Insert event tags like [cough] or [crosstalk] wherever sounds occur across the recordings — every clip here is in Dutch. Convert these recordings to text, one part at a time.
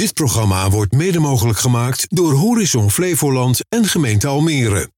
Dit programma wordt mede mogelijk gemaakt door Horizon Flevoland en gemeente Almere.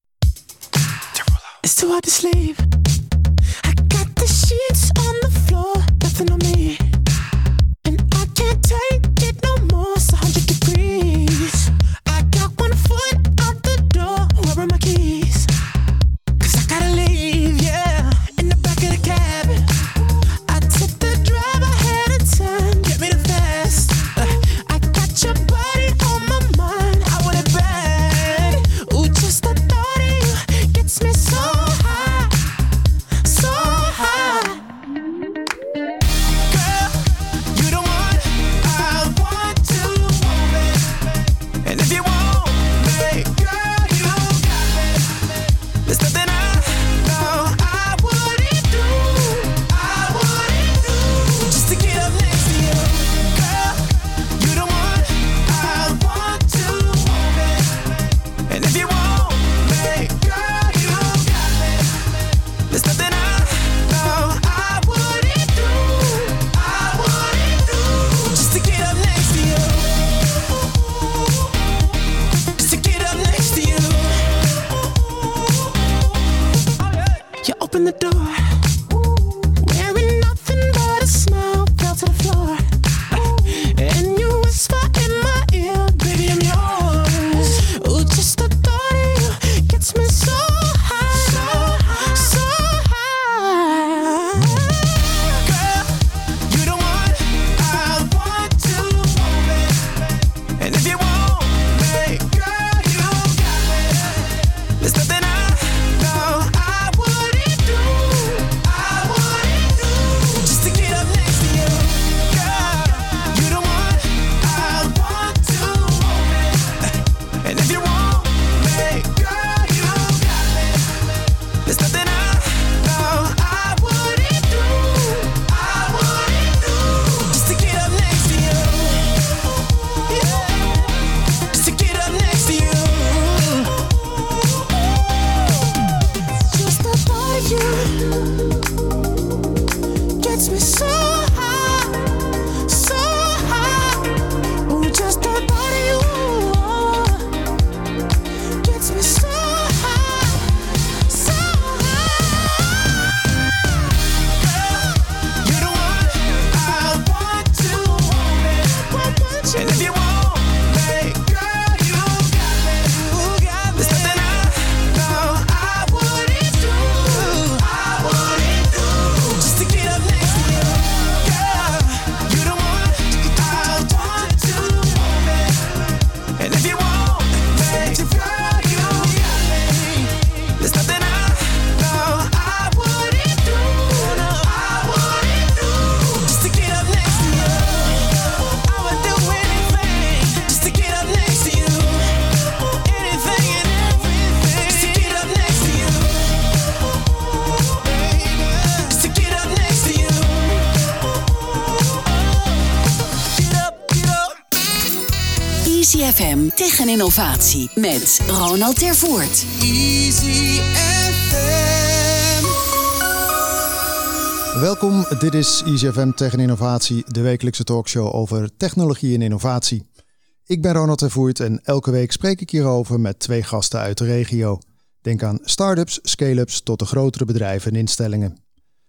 3FM tegen innovatie met Ronald Tervoort. Easy FM. Welkom, dit is Easy tegen innovatie, de wekelijkse talkshow over technologie en innovatie. Ik ben Ronald Tervoort en elke week spreek ik hierover met twee gasten uit de regio. Denk aan start-ups, scale-ups tot de grotere bedrijven en instellingen.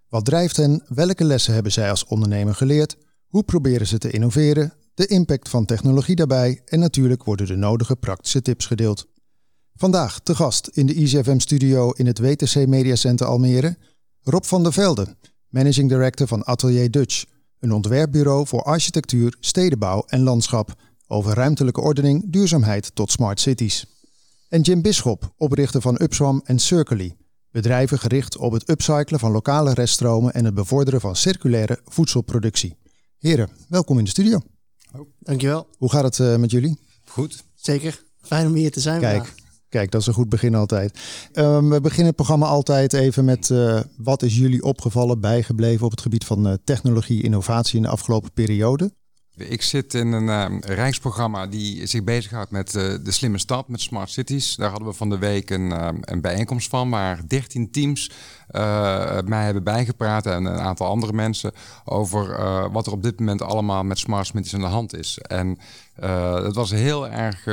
Wat drijft hen? Welke lessen hebben zij als ondernemer geleerd? Hoe proberen ze te innoveren? De impact van technologie daarbij en natuurlijk worden de nodige praktische tips gedeeld. Vandaag te gast in de EasyFM studio in het WTC Media Center Almere, Rob van der Velde, Managing Director van Atelier Dutch, een ontwerpbureau voor architectuur, stedenbouw en landschap over ruimtelijke ordening, duurzaamheid tot smart cities. En Jim Bisschop, oprichter van Upswam en bedrijven gericht op het upcyclen van lokale reststromen en het bevorderen van circulaire voedselproductie. Heren, welkom in de studio. Dankjewel. Hoe gaat het eh, met jullie? Goed. Zeker. Fijn om hier te zijn. Kijk, vandaag. kijk, dat is een goed begin altijd. Ehm, we beginnen het programma altijd even met eh, wat is jullie opgevallen, bijgebleven op het gebied van eh, technologie, innovatie in de afgelopen periode? Ik zit in een uh, rijksprogramma die zich bezighoudt met uh, de slimme stad, met smart cities. Daar hadden we van de week een, uh, een bijeenkomst van waar 13 teams eh, mij hebben bijgepraat en een aantal andere mensen over eh, wat er op dit moment allemaal met smart cities aan de hand is. En uh, het was heel erg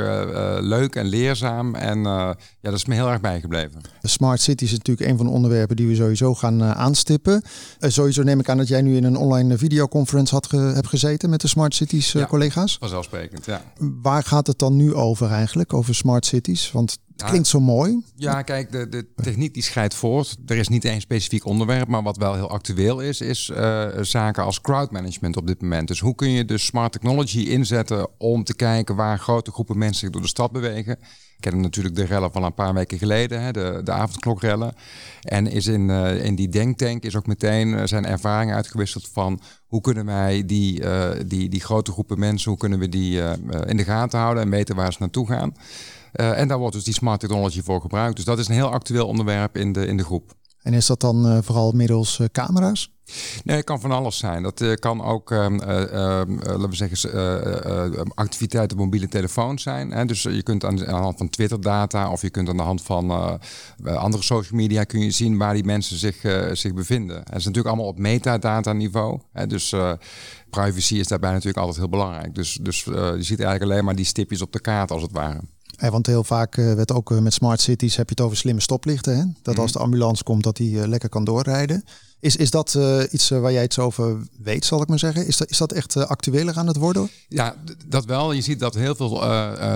leuk en leerzaam en ja, dat is me heel erg bijgebleven. De smart city is natuurlijk een van de onderwerpen die we sowieso gaan aanstippen. sowieso neem ik aan dat jij nu in een online videoconference had ge hebt gezeten met de smart cities ja, collega's. Vanzelfsprekend, ja. Waar gaat het dan nu over eigenlijk, over smart cities? Want klinkt zo mooi. Ja, kijk, de, de techniek die scheidt voort. Er is niet één specifiek onderwerp, maar wat wel heel actueel is, is uh, zaken als crowdmanagement op dit moment. Dus hoe kun je de smart technology inzetten om te kijken waar grote groepen mensen zich door de stad bewegen? Ik ken natuurlijk de rellen van een paar weken geleden, hè, de, de avondklokrellen. En is in, uh, in die denktank is ook meteen zijn ervaringen uitgewisseld van hoe kunnen wij die, die, die grote groepen mensen, hoe kunnen we die in de gaten houden en weten waar ze naartoe gaan. Uh, en daar wordt dus die smart technology voor gebruikt. Dus dat is een heel actueel onderwerp in de, in de groep. En is dat dan uh, vooral middels uh, camera's? Nee, het kan van alles zijn. Dat uh, kan ook, ehm, laten we zeggen, activiteiten op mobiele telefoon zijn. Hè? Dus je kunt aan de, aan de, hand van Twitter-data of je kunt aan de hand van andere social media kun je zien waar die mensen zich, zich bevinden. En dat is natuurlijk allemaal op metadata-niveau. Dus privacy is daarbij natuurlijk altijd heel belangrijk. Dus, dus je ziet eigenlijk alleen maar die stipjes op de kaart als het ware. Ja, want heel vaak uh, werd ook uh, met smart cities heb je het over slimme stoplichten. Hè? Dat als de ambulance komt, dat die uh, lekker kan doorrijden. Is, is dat iets waar jij iets over weet, zal ik maar zeggen? Is dat, is dat echt actueler aan het worden? Ja, dat wel. Je ziet dat heel veel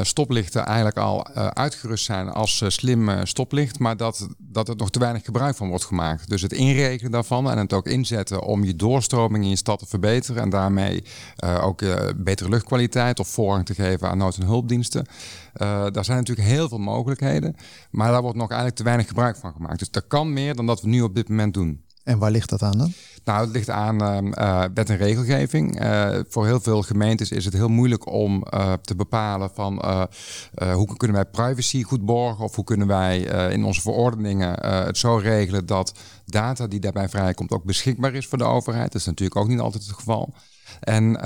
stoplichten eigenlijk al uitgerust zijn als slim stoplicht. Maar dat, dat er nog te weinig gebruik van wordt gemaakt. Dus het inrekenen daarvan en het ook inzetten om je doorstroming in je stad te verbeteren. En daarmee ook betere luchtkwaliteit of voorrang te geven aan nood- en hulpdiensten. Daar zijn natuurlijk heel veel mogelijkheden, maar daar wordt nog eigenlijk te weinig gebruik van gemaakt. Dus er kan meer dan dat we nu op dit moment doen. En waar ligt dat aan dan? Nou, het ligt aan uh, wet en regelgeving. Uh, voor heel veel gemeentes is het heel moeilijk om uh, te bepalen van hoe kunnen wij privacy goed borgen of hoe kunnen wij in onze verordeningen het zo regelen dat data die daarbij vrijkomt ook beschikbaar is voor de overheid. Dat is natuurlijk ook niet altijd het geval. En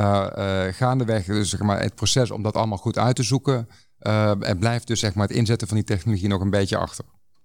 gaandeweg dus, zeg maar, het proces om dat allemaal goed uit te zoeken, en blijft dus zeg maar, het inzetten van die technologie nog een beetje achter.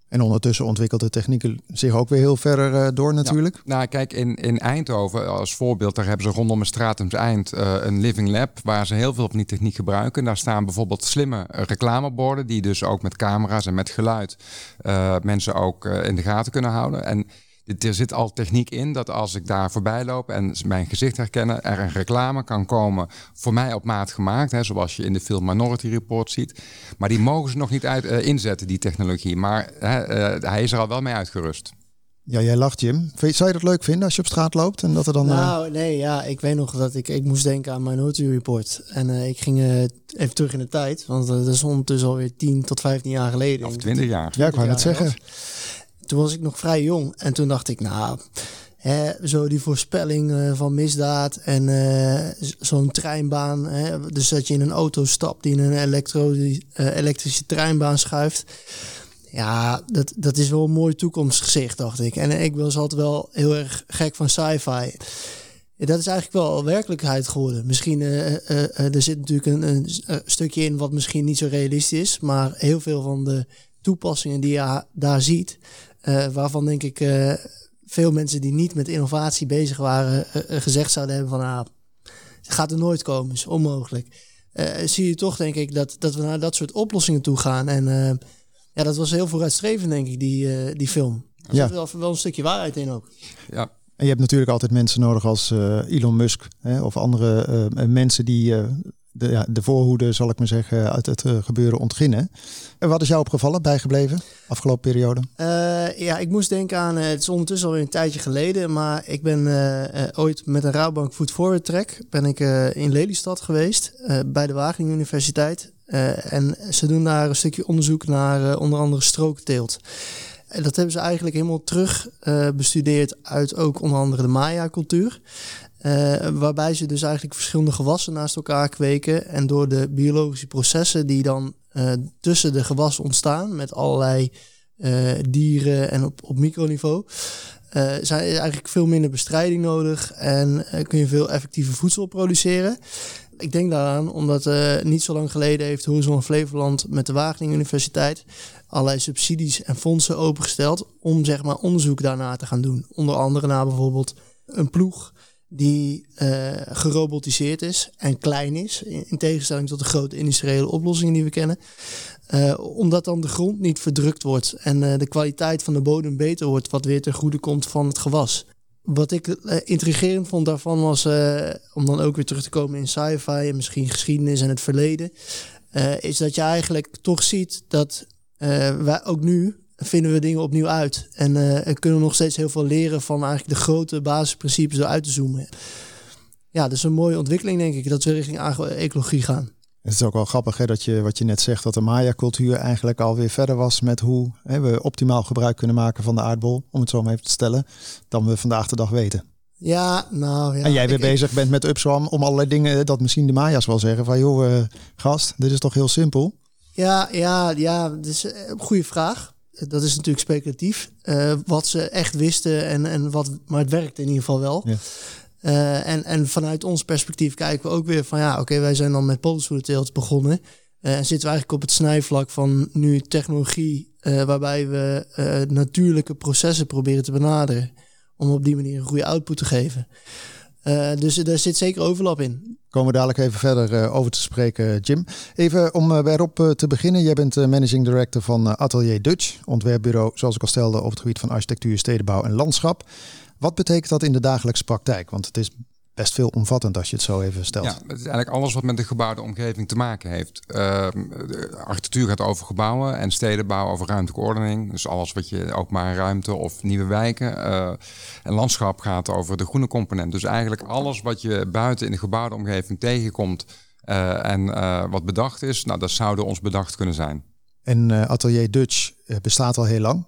En ondertussen ontwikkelt de techniek zich ook weer heel verder uh, door natuurlijk. Ja. Nou kijk, in, in Eindhoven als voorbeeld, daar hebben ze rondom een Stratums Eind uh, een living lab waar ze heel veel van die techniek gebruiken. Daar staan bijvoorbeeld slimme reclameborden die dus ook met camera's en met geluid uh, mensen ook in de gaten kunnen houden. En er zit al techniek in dat als ik daar voorbij loop en mijn gezicht herkennen, er een reclame kan komen voor mij op maat gemaakt, hè, zoals je in de film Minority Report ziet. Maar die mogen ze nog niet uit, uh, inzetten, die technologie. Maar hè, uh, hij is er al wel mee uitgerust. Ja, jij lacht Jim. Zou je dat leuk vinden als je op straat loopt en dat er dan... Nou, nee, ja, ik weet nog dat ik, ik moest denken aan Minority Report. En uh, ik ging uh, even terug in de tijd, want dat is ondertussen alweer 10 tot 15 jaar geleden. Of 20 jaar. Ja, ik wou het zeggen. Toen was ik nog vrij jong en toen dacht ik, nou, hè, zo die voorspelling uh, van misdaad en uh, zo'n treinbaan. Hè, dus dat je in een auto stapt die in een elektro, uh, elektrische treinbaan schuift. Ja, dat, dat is wel een mooi toekomstgezicht, dacht ik. En ik was altijd wel heel erg gek van sci-fi. Dat is eigenlijk wel werkelijkheid geworden. Misschien, er zit natuurlijk een, een, stukje in wat misschien niet zo realistisch is. Maar heel veel van de toepassingen die je daar ziet, uh, waarvan denk ik uh, veel mensen die niet met innovatie bezig waren, uh, gezegd zouden hebben van ah, het gaat er nooit komen, is onmogelijk. zie je toch denk ik dat, dat we naar dat soort oplossingen toe gaan. En ja, dat was heel vooruitstrevend denk ik, die, die film. Er ja. zit wel, wel een stukje waarheid in ook. Ja, en je hebt natuurlijk altijd mensen nodig als uh, Elon Musk hè, of andere uh, mensen die uh, de, de voorhoede, zal ik maar zeggen, uit het uh, gebeuren ontginnen. En wat is jou opgevallen, bijgebleven, afgelopen periode? Uh, ja, ik moest denken aan, uh, het is ondertussen alweer een tijdje geleden, maar ik ben ooit met een Rabobank Food Forward Track ben ik in Lelystad geweest, bij de Wageningen Universiteit. en ze doen daar een stukje onderzoek naar onder andere strookteelt. En dat hebben ze eigenlijk helemaal terug bestudeerd uit ook onder andere de Maya-cultuur. Uh, waarbij ze dus eigenlijk verschillende gewassen naast elkaar kweken. En door de biologische processen die dan uh, tussen de gewassen ontstaan, met allerlei uh, dieren en op, op microniveau, zijn eigenlijk veel minder bestrijding nodig en kun je veel effectiever voedsel produceren. Ik denk daaraan omdat niet zo lang geleden heeft Horizon Flevoland met de Wageningen Universiteit allerlei subsidies en fondsen opengesteld om zeg maar onderzoek daarna te gaan doen. Onder andere naar bijvoorbeeld een ploeg die uh, gerobotiseerd is en klein is, in, tegenstelling tot de grote industriële oplossingen die we kennen. Uh, omdat dan de grond niet verdrukt wordt en uh, de kwaliteit van de bodem beter wordt, wat weer ten goede komt van het gewas. Wat ik intrigerend vond daarvan was, om dan ook weer terug te komen in sci-fi en misschien geschiedenis en het verleden, is dat je eigenlijk toch ziet dat wij ook nu vinden we dingen opnieuw uit. En uh, kunnen we nog steeds heel veel leren van eigenlijk de grote basisprincipes eruit te zoomen. Ja, dat is een mooie ontwikkeling, denk ik, dat we richting ecologie gaan. Het is ook wel grappig hè, dat je wat je net zegt, dat de Maya-cultuur eigenlijk alweer verder was met hoe hè, we optimaal gebruik kunnen maken van de aardbol, om het zo maar even te stellen, dan we vandaag de dag weten. Ja, nou ja. En jij weer bezig bent met Upswam om allerlei dingen, dat misschien de Maya's wel zeggen van joh, uh, gast, dit is toch heel simpel? Ja, ja, ja, dat is een goede vraag dat is natuurlijk speculatief. Uh, wat ze echt wisten en, en wat, maar het werkt in ieder geval wel. Ja. Uh, en, en vanuit ons perspectief kijken we ook weer van ja, oké, wij zijn dan met polderstoelenteelt begonnen. Uh, en zitten we eigenlijk op het snijvlak van nu technologie waarbij we natuurlijke processen proberen te benaderen. Om op die manier een goede output te geven. Dus er zit zeker overlap in komen we dadelijk even verder uh, over te spreken, Jim. Even om bij Rob uh, te beginnen. Jij bent managing director van Atelier Dutch, ontwerpbureau, zoals ik al stelde, op het gebied van architectuur, stedenbouw en landschap. Wat betekent dat in de dagelijkse praktijk? Want het is best veel omvattend als je het zo even stelt. Ja, het is eigenlijk alles wat met de gebouwde omgeving te maken heeft. Uh, architectuur gaat over gebouwen en stedenbouw over ruimtelijke ordening. Dus alles wat je openbare ruimte of nieuwe wijken. Uh, en landschap gaat over de groene component. Dus eigenlijk alles wat je buiten in de gebouwde omgeving tegenkomt uh, en wat bedacht is, nou, dat zou door ons bedacht kunnen zijn. En Atelier Dutch bestaat al heel lang.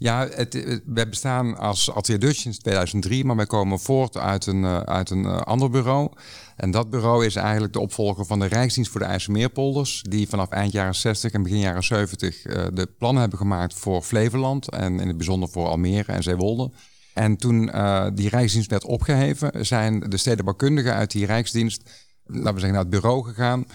Ja, het, wij bestaan als Atelier Dutch sinds 2003, maar wij komen voort uit een, uh, uit een uh, ander bureau. En dat bureau is eigenlijk de opvolger van de Rijksdienst voor de IJsselmeerpolders, die vanaf eind jaren 60 en begin jaren 70 uh, de plannen hebben gemaakt voor Flevoland en in het bijzonder voor Almere en Zeewolde. En toen die Rijksdienst werd opgeheven, zijn de stedenbouwkundigen uit die Rijksdienst laten we zeggen, naar het bureau gegaan.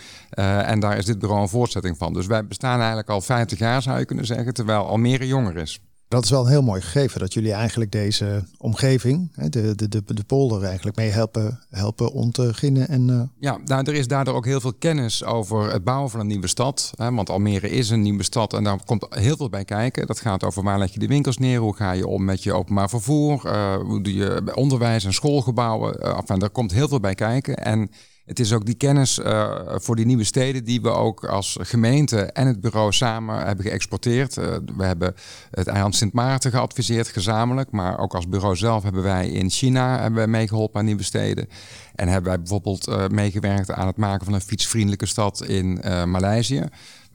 En daar is dit bureau een voortzetting van. Dus wij bestaan eigenlijk al 50 jaar, zou je kunnen zeggen, terwijl Almere jonger is. Dat is wel een heel mooi gegeven dat jullie eigenlijk deze omgeving, de, de, de, de polder eigenlijk mee helpen, helpen ontginnen. En, uh... Ja, nou, er is daardoor ook heel veel kennis over het bouwen van een nieuwe stad. Hè, want Almere is een nieuwe stad en daar komt heel veel bij kijken. Dat gaat over waar leg je de winkels neer, hoe ga je om met je openbaar vervoer, uh, hoe doe je onderwijs en schoolgebouwen. Uh, enfin, daar komt heel veel bij kijken. En het is ook die kennis uh, voor die nieuwe steden die we ook als gemeente en het bureau samen hebben geëxporteerd. Uh, we hebben het eiland Sint Maarten geadviseerd gezamenlijk, maar ook als bureau zelf hebben wij in China hebben wij meegeholpen aan nieuwe steden. En hebben wij bijvoorbeeld uh, meegewerkt aan het maken van een fietsvriendelijke stad in Maleisië.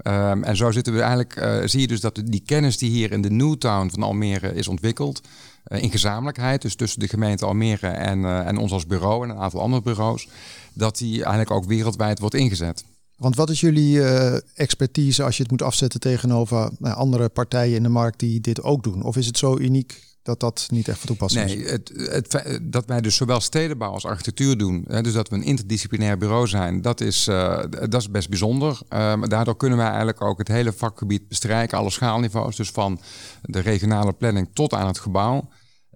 Um, en zo zitten we eigenlijk, zie je dus dat die kennis die hier in de Newtown van Almere is ontwikkeld, in gezamenlijkheid, dus tussen de gemeente Almere en, en ons als bureau en een aantal andere bureaus dat die eigenlijk ook wereldwijd wordt ingezet. Want wat is jullie uh, expertise als je het moet afzetten tegenover nou, andere partijen in de markt die dit ook doen? Of is het zo uniek dat dat niet echt van toepassing nee, is? Het, het, dat wij dus zowel stedenbouw als architectuur doen, hè, dus dat we een interdisciplinair bureau zijn, dat is, uh, dat is best bijzonder. Uh, daardoor kunnen wij eigenlijk ook het hele vakgebied bestrijken, alle schaalniveaus, dus van de regionale planning tot aan het gebouw.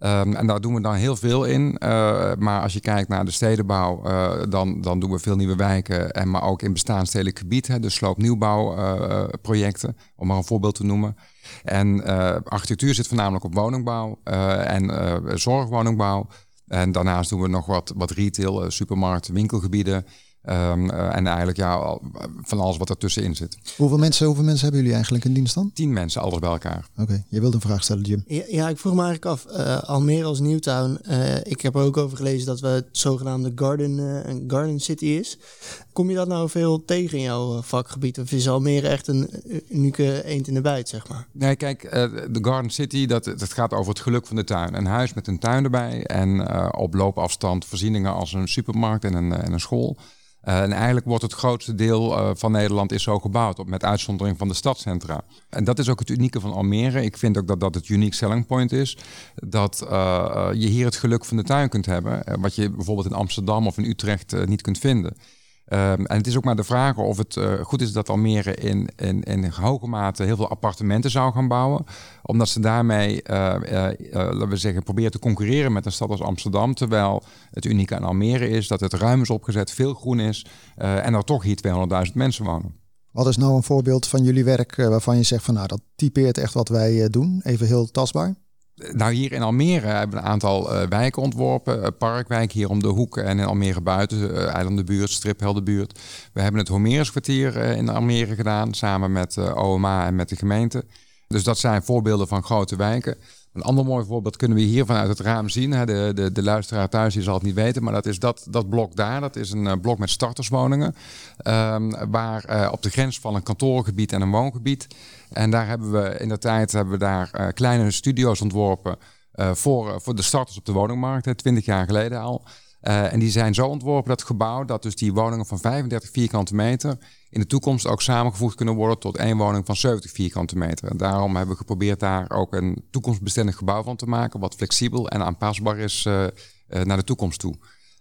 Um, en daar doen we dan heel veel in. Uh, maar als je kijkt naar de stedenbouw, uh, dan, dan doen we veel nieuwe wijken. En maar ook in bestaansstedelijk gebied, hè, dus sloopnieuwbouwprojecten, uh, om maar een voorbeeld te noemen. En architectuur zit voornamelijk op woningbouw en zorgwoningbouw. En daarnaast doen we nog wat, wat retail, supermarkten, winkelgebieden. Um, uh, en eigenlijk ja, van alles wat ertussenin zit. Hoeveel mensen, hoeveel mensen hebben jullie eigenlijk in dienst dan? Tien mensen, alles bij elkaar. Oké, okay. je wilde een vraag stellen, Jim. Ja, ja ik vroeg me eigenlijk af, uh, Almere als Newtown. Uh, ik heb er ook over gelezen dat we het zogenaamde Garden, een Garden City is. Kom je dat nou veel tegen in jouw vakgebied? Of is Almere echt een unieke eend in de bijt, zeg maar? Nee, kijk, de Garden City, dat, dat gaat over het geluk van de tuin. Een huis met een tuin erbij en op loopafstand voorzieningen als een supermarkt en een, en een school. Uh, en eigenlijk wordt het grootste deel uh, van Nederland is zo gebouwd, op, met uitzondering van de stadcentra. En dat is ook het unieke van Almere. Ik vind ook dat dat het unique selling point is. Dat uh, je hier het geluk van de tuin kunt hebben, wat je bijvoorbeeld in Amsterdam of in Utrecht niet kunt vinden. Ehm, en het is ook maar de vraag of het eh, goed is dat Almere in, in, in hoge mate heel veel appartementen zou gaan bouwen. Omdat ze daarmee, uh, laten we zeggen, proberen te concurreren met een stad als Amsterdam. Terwijl het unieke aan Almere is dat het ruim is opgezet, veel groen is en er toch hier 200.000 mensen wonen. Wat is nou een voorbeeld van jullie werk waarvan je zegt van nou dat typeert echt wat wij doen? Even heel tastbaar. Nou, hier in Almere hebben we een aantal uh, wijken ontworpen. Uh, Parkwijk hier om de hoek en in Almere buiten, uh, Eilandenbuurt, Stripheldenbuurt. We hebben het Homeruskwartier in Almere gedaan, samen met OMA en met de gemeente. Dus dat zijn voorbeelden van grote wijken. Een ander mooi voorbeeld kunnen we hier vanuit het raam zien. De, de, de luisteraar thuis zal het niet weten, maar dat is dat, dat blok daar. Dat is een blok met starterswoningen. Um, waar op de grens van een kantoorgebied en een woongebied en daar hebben we in de tijd hebben we daar uh, kleine studio's ontworpen voor, voor de starters op de woningmarkt, 20 jaar geleden al. Uh, en die zijn zo ontworpen, dat gebouw, dat dus die woningen van 35 vierkante meter in de toekomst ook samengevoegd kunnen worden tot één woning van 70 vierkante meter. En daarom hebben we geprobeerd daar ook een toekomstbestendig gebouw van te maken, wat flexibel en aanpasbaar is naar de toekomst toe.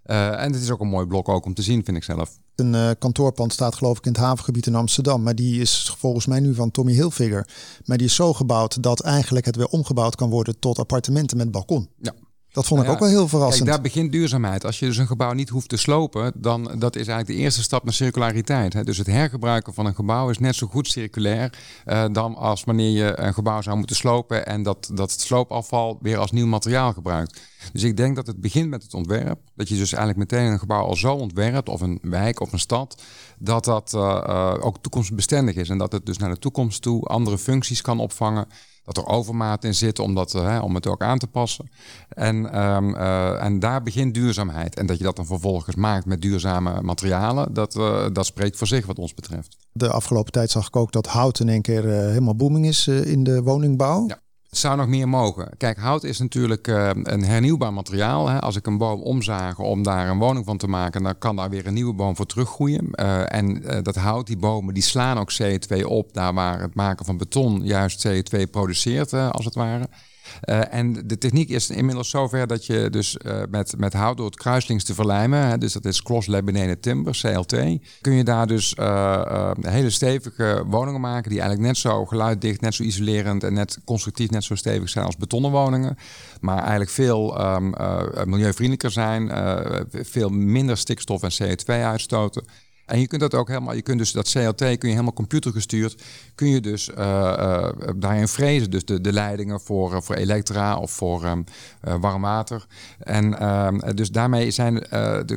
En het is ook een mooi blok ook om te zien, vind ik zelf. Een kantoorpand staat geloof ik in het havengebied in Amsterdam. Maar die is volgens mij nu van Tommy Hilfiger. Maar die is zo gebouwd dat eigenlijk het weer omgebouwd kan worden tot appartementen met balkon. Ja. Dat vond ik nou ook wel heel verrassend. Kijk, daar begint duurzaamheid. Als je dus een gebouw niet hoeft te slopen, dan dat is eigenlijk de eerste stap naar circulariteit. Hè. Dus het hergebruiken van een gebouw is net zo goed circulair uh, dan als wanneer je een gebouw zou moeten slopen en dat, dat het sloopafval weer als nieuw materiaal gebruikt. Dus ik denk dat het begint met het ontwerp. Dat je dus eigenlijk meteen een gebouw al zo ontwerpt, of een wijk of een stad, dat dat uh, uh, ook toekomstbestendig is. En dat het dus naar de toekomst toe andere functies kan opvangen dat er overmaat in zit om, dat, uh, om het ook aan te passen. En, um, uh, en daar begint duurzaamheid. En dat je dat dan vervolgens maakt met duurzame materialen, dat, uh, dat spreekt voor zich wat ons betreft. De afgelopen tijd zag ik ook dat hout in één keer helemaal booming is in de woningbouw. Ja. Zou nog meer mogen. Kijk, hout is natuurlijk uh, een hernieuwbaar materiaal. Hè. Als ik een boom omzagen om daar een woning van te maken, dan kan daar weer een nieuwe boom voor teruggroeien. Uh, en uh, dat hout, die bomen, die slaan ook CO2 op, daar waar het maken van beton juist CO2 produceert, als het ware. Uh, en de techniek is inmiddels zover dat je dus uh, met, met hout door het kruislings te verlijmen, hè, dus dat is cross laminated timber, CLT, kun je daar dus uh, hele stevige woningen maken die eigenlijk net zo geluiddicht, net zo isolerend en net constructief net zo stevig zijn als betonnen woningen, maar eigenlijk veel um, milieuvriendelijker zijn, veel minder stikstof en CO2 uitstoten. En je kunt dat ook helemaal, je kunt dus dat CLT kun je helemaal computergestuurd, kun je dus uh, uh, daarin frezen. Dus de, de leidingen voor, uh, voor elektra of voor um, warm water. En ehm, dus daarmee zijn,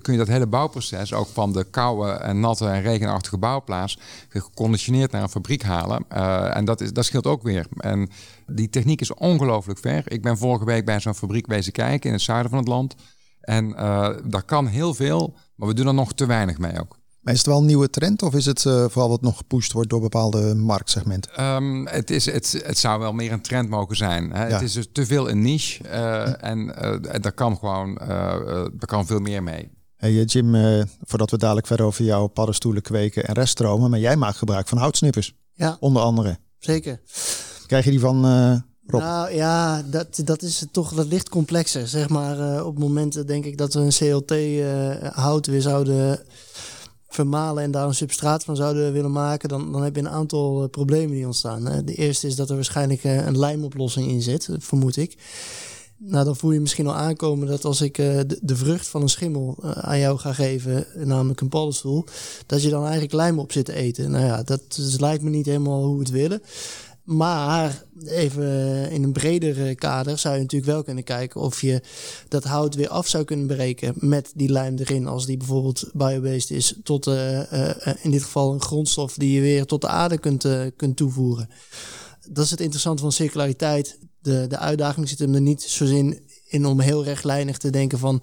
kun je dat hele bouwproces ook van de koude en natte en regenachtige bouwplaats geconditioneerd naar een fabriek halen. en dat, is, dat scheelt ook weer. En die techniek is ongelooflijk ver. Ik ben vorige week bij zo'n fabriek wezen kijken in het zuiden van het land. En daar kan heel veel, maar we doen er nog te weinig mee ook. Maar is het wel een nieuwe trend of is het uh, vooral wat nog gepusht wordt door bepaalde marktsegmenten? Um, het, is, het, het zou wel meer een trend mogen zijn. Hè? Ja. Het is dus te veel een niche uh, ja. en uh, daar kan gewoon er kan veel meer mee. Hey Jim, voordat we dadelijk verder over jouw paddenstoelen kweken en reststromen, maar jij maakt gebruik van houtsnippers. Ja. Onder andere. Zeker. Krijg je die van Rob? Nou ja, dat, dat is toch, dat ligt complexer. Zeg maar, op momenten denk ik dat we een CLT hout weer zouden vermalen en daar een substraat van zouden willen maken, dan, dan heb je een aantal uh, problemen die ontstaan. Hè. De eerste is dat er waarschijnlijk uh, een lijmoplossing in zit, vermoed ik. Nou, dan voel je misschien al aankomen dat als ik uh, de, vrucht van een schimmel aan jou ga geven, namelijk een paddenstoel, dat je dan eigenlijk lijm op zit te eten. Nou ja, dat, dat lijkt me niet helemaal hoe we het willen. Maar even in een breder kader zou je natuurlijk wel kunnen kijken of je dat hout weer af zou kunnen breken met die lijm erin. Als die bijvoorbeeld biobased is tot uh, uh, in dit geval een grondstof die je weer tot de aarde kunt, uh, kunt toevoegen. Dat is het interessante van circulariteit. De, de uitdaging zit hem er niet zo in, in om heel rechtlijnig te denken van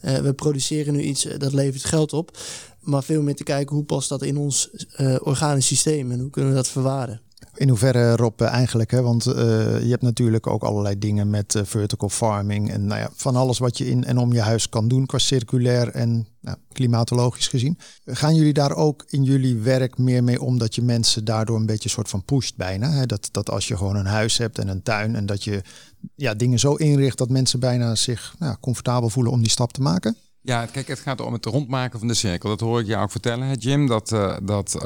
we produceren nu iets dat levert geld op. Maar veel meer te kijken hoe past dat in ons organisch systeem en hoe kunnen we dat verwaarden. In hoeverre, Rob, eigenlijk? Hè? Want uh, je hebt natuurlijk ook allerlei dingen met uh, vertical farming. En nou ja, van alles wat je in en om je huis kan doen qua circulair en nou, klimatologisch gezien. Gaan jullie daar ook in jullie werk meer mee om dat je mensen daardoor een beetje soort van pusht bijna? Hè? Dat, dat als je gewoon een huis hebt en een tuin en dat je ja, dingen zo inricht dat mensen bijna zich nou, comfortabel voelen om die stap te maken? Ja, kijk, het gaat om het rondmaken van de cirkel. Dat hoor ik jou ook vertellen, hè, Jim. Dat, uh, dat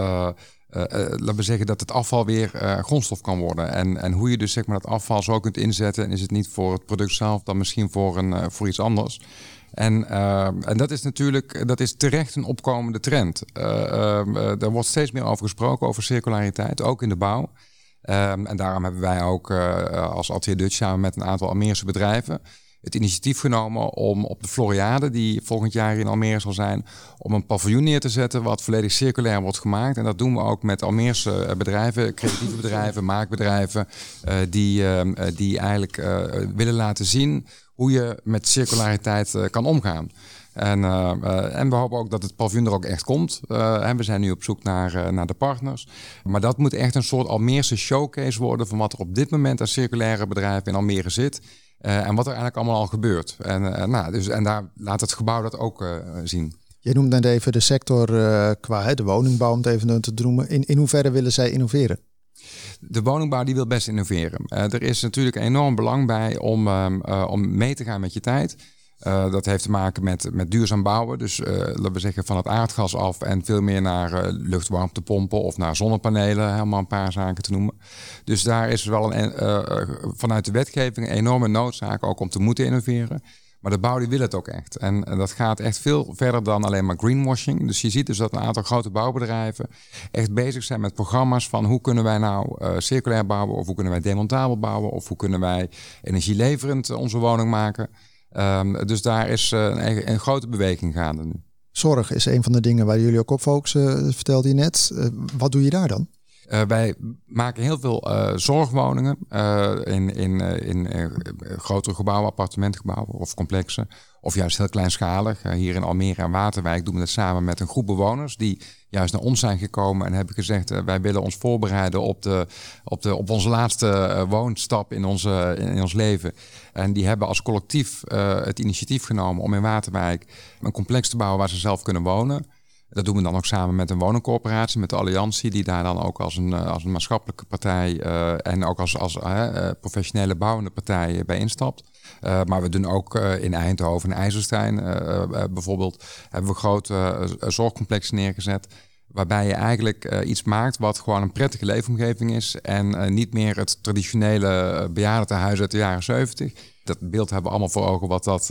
laten we zeggen dat het afval weer grondstof kan worden. En, en hoe je dus zeg maar dat afval zo kunt inzetten. En is het niet voor het product zelf, dan misschien voor, een, voor iets anders. En, en dat is natuurlijk dat is terecht een opkomende trend. er wordt steeds meer over gesproken, over circulariteit, ook in de bouw. Um, en daarom hebben wij ook als Atelier Dutch samen met een aantal Amerikaanse bedrijven het initiatief genomen om op de Floriade, die volgend jaar in Almere zal zijn, om een paviljoen neer te zetten wat volledig circulair wordt gemaakt. En dat doen we ook met Almeerse eh, bedrijven, creatieve bedrijven, maakbedrijven, uh, die, uh, die eigenlijk willen laten zien hoe je met circulariteit kan omgaan. En, en, we hopen ook dat het paviljoen er ook echt komt. en we zijn nu op zoek naar, naar de partners. Maar dat moet echt een soort Almeerse showcase worden van wat er op dit moment aan circulaire bedrijven in Almere zit. Uh, en wat er eigenlijk allemaal al gebeurt. En, uh, nou, dus, en daar laat het gebouw dat ook uh, zien. Je noemt net even de sector qua hè, de woningbouw, om het even te noemen. In, in hoeverre willen zij innoveren? De woningbouw die wil best innoveren. er is natuurlijk enorm belang bij om, um, om mee te gaan met je tijd. Uh, dat heeft te maken met, met duurzaam bouwen. Dus uh, laten we zeggen van het aardgas af en veel meer naar uh, luchtwarmtepompen of naar zonnepanelen. Helemaal een paar zaken te noemen. Dus daar is wel een, vanuit de wetgeving een enorme noodzaak ook om te moeten innoveren. Maar de bouw die wil het ook echt. En, dat gaat echt veel verder dan alleen maar greenwashing. Dus je ziet dus dat een aantal grote bouwbedrijven echt bezig zijn met programma's van hoe kunnen wij nou circulair bouwen of hoe kunnen wij demontabel bouwen of hoe kunnen wij energieleverend onze woning maken. Um, dus daar is uh, een, een, grote beweging gaande nu. Zorg is een van de dingen waar jullie ook op focussen, vertelde je net. Uh, wat doe je daar dan? Uh, wij maken heel veel uh, zorgwoningen uh, in, in, in grotere gebouwen, appartementgebouwen of complexen. Of juist heel kleinschalig. hier in Almere en Waterwijk doen we dat samen met een groep bewoners die juist naar ons zijn gekomen en hebben gezegd: wij willen ons voorbereiden op, de, op, de, op onze laatste woonstap in, onze, in ons leven. En die hebben als collectief het initiatief genomen om in Waterwijk een complex te bouwen waar ze zelf kunnen wonen. Dat doen we dan ook samen met een woningcorporatie, met de Alliantie, die daar dan ook als een, eh, als een maatschappelijke partij uh, en ook als, als uh, professionele bouwende partij bij instapt. maar we doen ook in Eindhoven en IJsselstein bijvoorbeeld, hebben we grote zorgcomplexen neergezet. Waarbij je eigenlijk iets maakt wat gewoon een prettige leefomgeving is. En niet meer het traditionele bejaardentehuis uit de jaren 70 dat beeld hebben we allemaal voor ogen wat dat,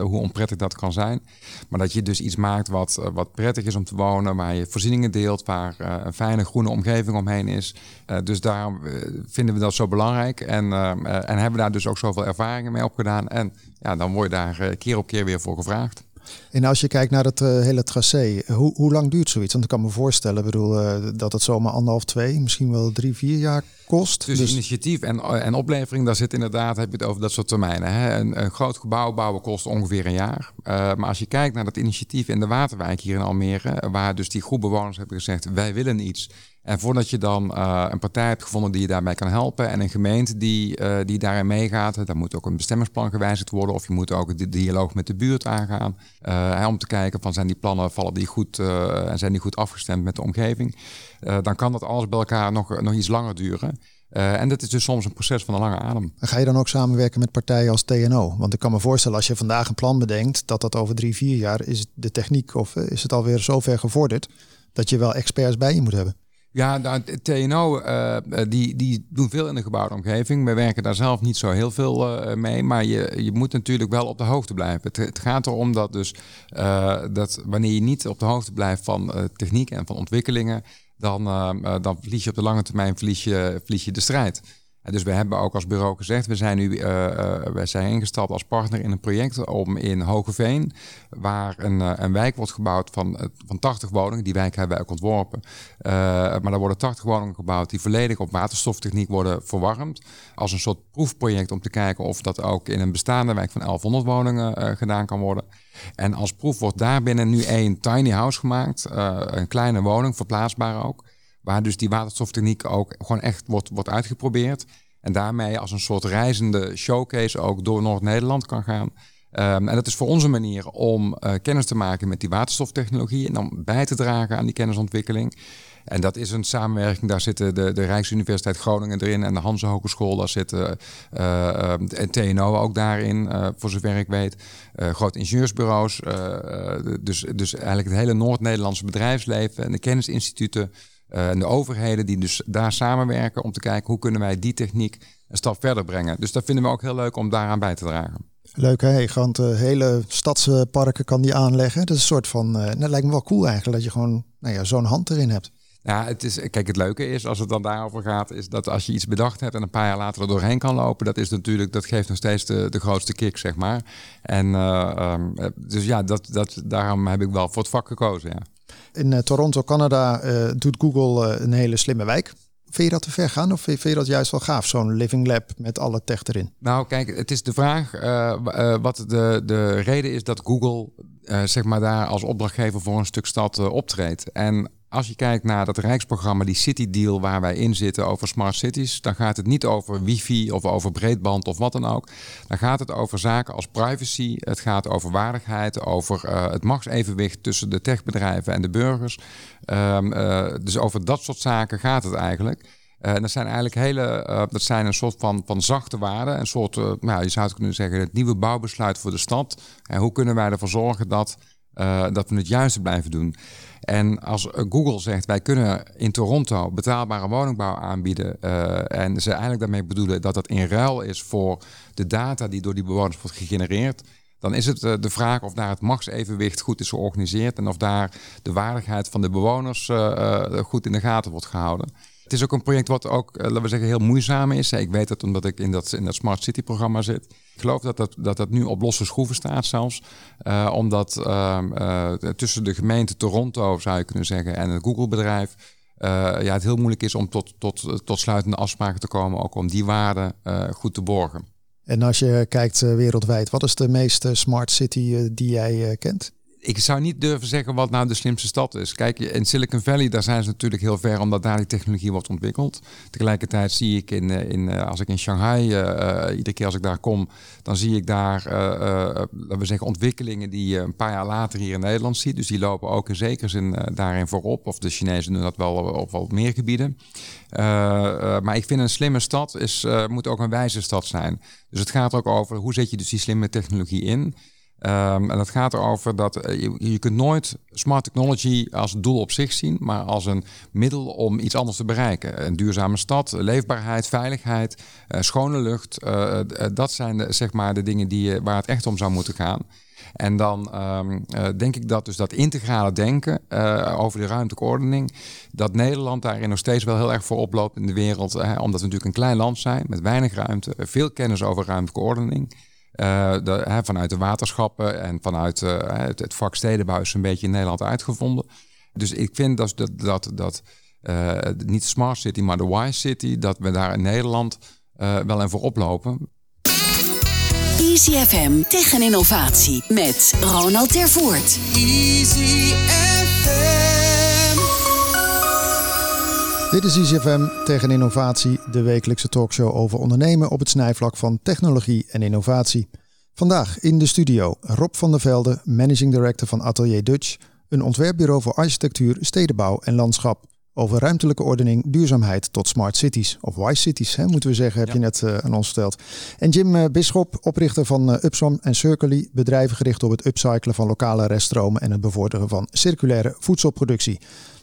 hoe onprettig dat kan zijn. Maar dat je dus iets maakt wat, wat prettig is om te wonen, waar je voorzieningen deelt, waar een fijne groene omgeving omheen is. dus daarom vinden we dat zo belangrijk en, en hebben daar dus ook zoveel ervaringen mee opgedaan. En ja, dan word je daar keer op keer weer voor gevraagd. En als je kijkt naar het uh, hele tracé, hoe, hoe lang duurt zoiets? Want ik kan me voorstellen bedoel, uh, dat het zomaar anderhalf, twee, misschien wel drie, vier jaar kost. Dus, dus... initiatief en, en oplevering, daar zit inderdaad, heb je het over dat soort termijnen. Hè? Een, een groot gebouw bouwen kost ongeveer een jaar. Uh, maar als je kijkt naar dat initiatief in de Waterwijk hier in Almere, waar dus die groep bewoners hebben gezegd, wij willen iets. En voordat je dan uh, een partij hebt gevonden die je daarbij kan helpen en een gemeente die, uh, die daarin meegaat, dan moet ook een bestemmingsplan gewijzigd worden of je moet ook de dialoog met de buurt aangaan uh, om te kijken van zijn die plannen vallen die goed en zijn die goed afgestemd met de omgeving. dan kan dat alles bij elkaar nog, nog iets langer duren. En dat is dus soms een proces van een lange adem. En ga je dan ook samenwerken met partijen als TNO? Want ik kan me voorstellen, als je vandaag een plan bedenkt, dat dat over drie, vier jaar is de techniek of is het alweer zo ver gevorderd dat je wel experts bij je moet hebben. Ja, nou, TNO uh, die, die doen veel in de gebouwde omgeving. We werken daar zelf niet zo heel veel uh, mee. Maar je, je moet natuurlijk wel op de hoogte blijven. Het, het gaat erom dat dus dat wanneer je niet op de hoogte blijft van techniek en van ontwikkelingen, dan, dan verlies je op de lange termijn verlies je, verlies je de strijd dus we hebben ook als bureau gezegd, we zijn nu uh, wij zijn ingestapt als partner in een project om in Hogeveen, waar een, een wijk wordt gebouwd van, van 80 woningen, die wijk hebben wij ook ontworpen. maar er worden 80 woningen gebouwd die volledig op waterstoftechniek worden verwarmd. Als een soort proefproject om te kijken of dat ook in een bestaande wijk van 1100 woningen gedaan kan worden. En als proef wordt daarbinnen nu één tiny house gemaakt, een kleine woning, verplaatsbaar ook. Waar dus die waterstoftechniek ook gewoon echt wordt, wordt uitgeprobeerd. En daarmee als een soort reizende showcase ook door Noord-Nederland kan gaan. Um, en dat is voor onze manier om uh, kennis te maken met die waterstoftechnologie en dan bij te dragen aan die kennisontwikkeling. En dat is een samenwerking. Daar zitten de, de Rijksuniversiteit Groningen erin en de Hanse Hogeschool. Daar zitten uh, en TNO ook daarin, voor zover ik weet. grote ingenieursbureaus. dus, dus eigenlijk het hele Noord-Nederlandse bedrijfsleven en de kennisinstituten. En de overheden die dus daar samenwerken om te kijken hoe kunnen wij die techniek een stap verder brengen. Dus dat vinden we ook heel leuk om daaraan bij te dragen. Leuk hè, want de hele stadsparken kan die aanleggen. Dat is een soort van, uh, dat lijkt me wel cool eigenlijk, dat je gewoon nou ja, zo'n hand erin hebt. Ja, het is, kijk, het leuke is, als het dan daarover gaat, is dat als je iets bedacht hebt en een paar jaar later er doorheen kan lopen, dat is natuurlijk, dat geeft nog steeds de, de grootste kick, zeg maar. En uh, um, dus ja, dat, dat, daarom heb ik wel voor het vak gekozen, ja. In uh, Toronto, Canada, doet Google een hele slimme wijk. Vind je dat te ver gaan of vind je dat juist wel gaaf, zo'n living lab met alle tech erin? Nou, kijk, het is de vraag wat de, de reden is dat Google zeg maar daar als opdrachtgever voor een stuk stad optreedt. En als je kijkt naar dat Rijksprogramma, die City Deal waar wij in zitten over smart cities, dan gaat het niet over wifi of over breedband of wat dan ook. Dan gaat het over zaken als privacy, het gaat over waardigheid, over uh, het machtsevenwicht tussen de techbedrijven en de burgers. Um, uh, dus over dat soort zaken gaat het eigenlijk. Uh, dat zijn eigenlijk hele, dat zijn een soort van, van zachte waarden, een soort, nou, je zou het kunnen zeggen, het nieuwe bouwbesluit voor de stad. En hoe kunnen wij ervoor zorgen dat, dat we het juiste blijven doen? En als Google zegt wij kunnen in Toronto betaalbare woningbouw aanbieden uh, en ze eigenlijk daarmee bedoelen dat dat in ruil is voor de data die door die bewoners wordt gegenereerd, dan is het uh, de vraag of daar het machtsevenwicht goed is georganiseerd en of daar de waardigheid van de bewoners goed in de gaten wordt gehouden. Het is ook een project wat ook, laten we zeggen, heel moeizaam is. Ik weet het omdat ik in dat, in dat Smart City programma zit. Ik geloof dat dat, dat, dat nu op losse schroeven staat zelfs. Uh, omdat uh, uh, tussen de gemeente Toronto, zou je kunnen zeggen, en het Google-bedrijf... ja, het heel moeilijk is om tot, tot, tot sluitende afspraken te komen... ook om die waarden goed te borgen. En als je kijkt wereldwijd, wat is de meest smart city die jij kent? Ik zou niet durven zeggen wat nou de slimste stad is. Kijk, in Silicon Valley, daar zijn ze natuurlijk heel ver omdat daar die technologie wordt ontwikkeld. Tegelijkertijd zie ik in, eh, in eh, als ik in Shanghai, uh, iedere keer als ik daar kom, dan zie ik daar, uh, laten we zeggen, ontwikkelingen die je een paar jaar later hier in Nederland ziet. Dus die lopen ook in zekere zin daarin voorop. Of de Chinezen doen dat wel op wat meer gebieden. maar ik vind een slimme stad is, moet ook een wijze stad zijn. Dus het gaat ook over hoe zet je dus die slimme technologie in. Um, en dat gaat erover dat uh, je, je kunt nooit smart technology als doel op zich zien, maar als een middel om iets anders te bereiken. Een duurzame stad, leefbaarheid, veiligheid, uh, schone lucht. Uh, dat zijn de, zeg maar de dingen die, waar het echt om zou moeten gaan. En dan um, denk ik dat dus dat integrale denken over de ruimtelijke ordening, dat Nederland daarin nog steeds wel heel erg voorop loopt in de wereld, omdat we natuurlijk een klein land zijn met weinig ruimte, veel kennis over ruimtelijke ordening. Uh, de, hè, vanuit de waterschappen en vanuit uh, het, het, vak stedenbouw is een beetje in Nederland uitgevonden. Dus ik vind dat, dat, dat, dat uh, niet de smart city, maar de wise city, dat we daar in Nederland wel en voor oplopen. Easy FM tegen innovatie met Ronald Tervoort. Easy FM. Dit is ICFM tegen innovatie, de wekelijkse talkshow over ondernemen op het snijvlak van technologie en innovatie. Vandaag in de studio Rob van der Velde, Managing Director van Atelier Dutch, een ontwerpbureau voor architectuur, stedenbouw en landschap. Over ruimtelijke ordening, duurzaamheid tot smart cities. Of wise cities, hè, moeten we zeggen, heb je net uh, aan ons verteld. En Jim uh, Bisschop, oprichter van uh, Upsom en Circly, bedrijven gericht op het upcyclen van lokale reststromen en het bevorderen van circulaire voedselproductie.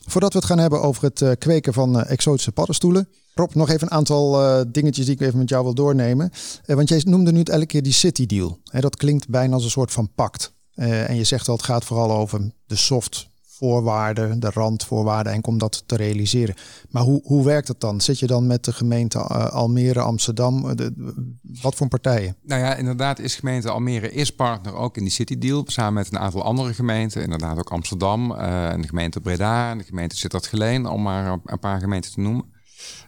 Voordat we het gaan hebben over het uh, kweken van uh, exotische paddenstoelen. Rob, nog even een aantal uh, dingetjes die ik even met jou wil doornemen. want jij noemde nu elke keer die City Deal. dat klinkt bijna als een soort van pact. en je zegt al, het gaat vooral over de soft voorwaarden, de randvoorwaarden en om dat te realiseren. Maar hoe, hoe werkt het dan? Zit je dan met de gemeente uh, Almere, Amsterdam? De, wat voor partijen? Nou ja, inderdaad is gemeente Almere is partner ook in die City Deal. Samen met een aantal andere gemeenten. Inderdaad ook Amsterdam uh, en de gemeente Breda en de gemeente Sittard-Geleen. Om maar een paar gemeenten te noemen.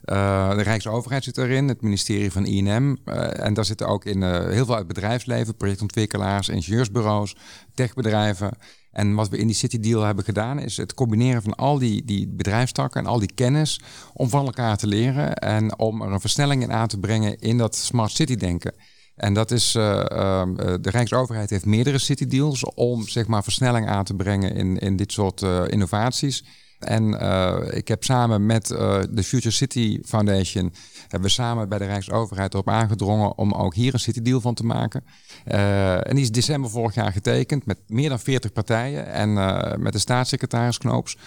De Rijksoverheid zit erin, het ministerie van INM. En daar zitten ook in heel veel uit bedrijfsleven, projectontwikkelaars, ingenieursbureaus, techbedrijven. En wat we in die City Deal hebben gedaan, is het combineren van al die, die bedrijfstakken en al die kennis om van elkaar te leren en om er een versnelling in aan te brengen in dat smart city denken. En dat is, uh, uh, de Rijksoverheid heeft meerdere city deals om zeg maar versnelling aan te brengen in, in dit soort uh, innovaties. En uh, ik heb samen met uh, de Future City Foundation hebben we samen bij de Rijksoverheid erop aangedrongen om ook hier een city deal van te maken. Uh, en die is december vorig jaar getekend met meer dan 40 partijen en met de staatssecretaris Knoops.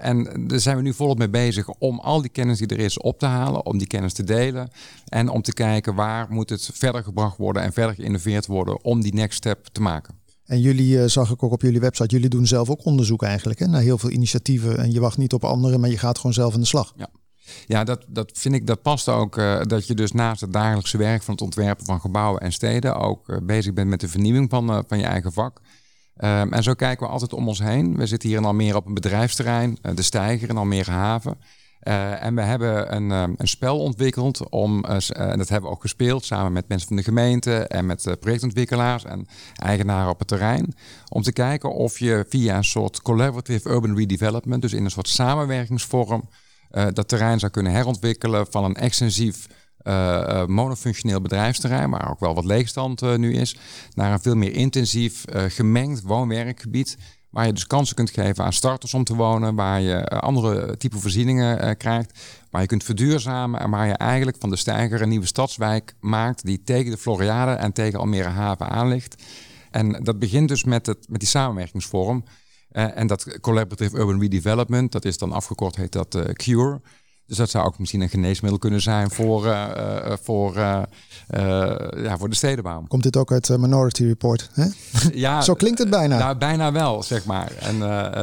en daar zijn we nu volop mee bezig om al die kennis die er is op te halen, om die kennis te delen en om te kijken waar moet het verder gebracht worden en verder geïnnoveerd worden om die next step te maken. En jullie, uh, zag ik ook op jullie website, jullie doen zelf ook onderzoek eigenlijk hè, naar heel veel initiatieven. En je wacht niet op anderen, maar je gaat gewoon zelf aan de slag. Ja. Ja, dat, dat vind ik, dat past ook. Uh, dat je dus naast het dagelijkse werk van het ontwerpen van gebouwen en steden ook uh, bezig bent met de vernieuwing van, van je eigen vak. Um, en zo kijken we altijd om ons heen. We zitten hier in Almere op een bedrijfsterrein, de Steiger in Almere Haven. Uh, en we hebben een, um, een spel ontwikkeld om, uh, en dat hebben we ook gespeeld samen met mensen van de gemeente en met uh, projectontwikkelaars en eigenaren op het terrein. Om te kijken of je via een soort collaborative urban redevelopment, dus in een soort samenwerkingsvorm, dat terrein zou kunnen herontwikkelen van een extensief monofunctioneel bedrijfsterrein, waar ook wel wat leegstand nu is, naar een veel meer intensief gemengd woon-werkgebied Waar je dus kansen kunt geven aan starters om te wonen. Waar je eh, andere type voorzieningen uh, krijgt. Waar je kunt verduurzamen. En waar je eigenlijk van de steiger een nieuwe stadswijk maakt. Die tegen de Floriade en tegen Almere Haven aan ligt. En dat begint dus met, het, met die samenwerkingsvorm. Uh, en dat Collaborative Urban Redevelopment. Dat is dan afgekort, heet dat CURE. Dus dat zou ook misschien een geneesmiddel kunnen zijn voor, uh, uh, voor, uh, ja, voor de stedenbouw. Komt dit ook uit Minority Report? Hè? [laughs] Ja, Zo klinkt het bijna. Nou, bijna wel, zeg maar. En,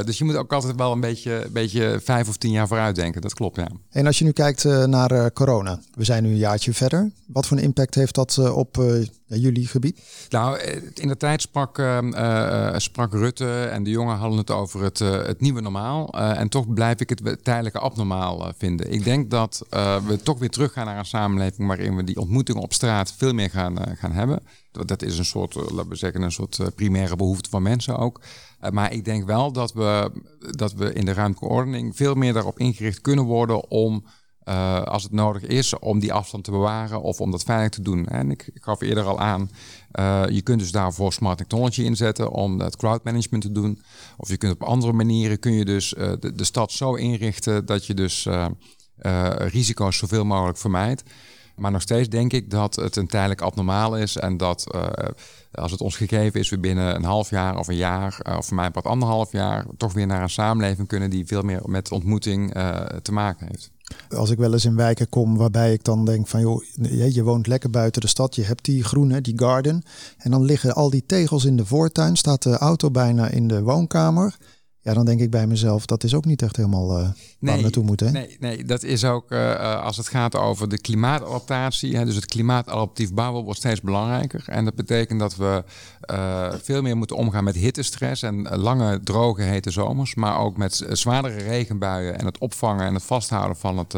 dus je moet ook altijd wel een beetje, beetje vijf of tien jaar vooruit denken. Dat klopt, ja. En als je nu kijkt naar corona. We zijn nu een jaartje verder. Wat voor een impact heeft dat op jullie gebied? Nou, in de tijd sprak, sprak Rutte en de jongen hadden het over het, het nieuwe normaal. en toch blijf ik het tijdelijke abnormaal vinden ik denk dat we toch weer teruggaan naar een samenleving waarin we die ontmoetingen op straat veel meer gaan, gaan hebben. Dat is een soort, laten we zeggen, een soort primaire behoefte van mensen ook. maar ik denk wel dat we, dat we in de ruimtelijke ordening veel meer daarop ingericht kunnen worden om uh, als het nodig is om die afstand te bewaren of om dat veilig te doen. En ik, ik gaf eerder al aan, uh, je kunt dus daarvoor smart technology inzetten om het crowd management te doen. Of je kunt op andere manieren kun je dus uh, de, de, stad zo inrichten dat je dus risico's zoveel mogelijk vermijdt. Maar nog steeds denk ik dat het een tijdelijk abnormaal is. En dat als het ons gegeven is, we binnen een half jaar of een jaar, of voor mij wat anderhalf jaar, toch weer naar een samenleving kunnen die veel meer met ontmoeting te maken heeft. Als ik wel eens in wijken kom waarbij ik dan denk van joh, je woont lekker buiten de stad, je hebt die groene, die garden. En dan liggen al die tegels in de voortuin, staat de auto bijna in de woonkamer. Ja, dan denk ik bij mezelf, dat is ook niet echt helemaal uh, waar nee, we naartoe moeten. Hè? Nee, nee, dat is ook uh, als het gaat over de klimaatadaptatie. Hè, dus het klimaatadaptief bouwen wordt steeds belangrijker. En dat betekent dat we uh, veel meer moeten omgaan met hittestress en lange, droge, hete zomers. Maar ook met zwaardere regenbuien en het opvangen en het vasthouden van het,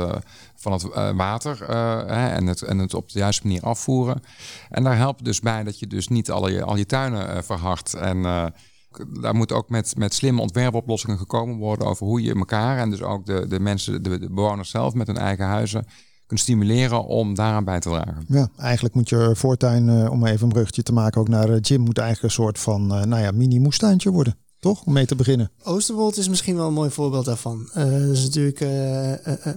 van het water. en, het, en het op de juiste manier afvoeren. En daar helpt dus bij dat je dus niet al je, al je tuinen verhardt en daar moet ook met, met slimme ontwerpoplossingen gekomen worden over hoe je elkaar en dus ook de, de mensen, de, de bewoners zelf met hun eigen huizen kunt stimuleren om daaraan bij te dragen. Ja, eigenlijk moet je voortuin, uh, om even een bruggetje te maken, ook naar de gym, moet eigenlijk een soort van uh, nou ja, mini-moestuintje worden. Toch? Om mee te beginnen. Oosterwold is misschien wel een mooi voorbeeld daarvan. Uh, dat is natuurlijk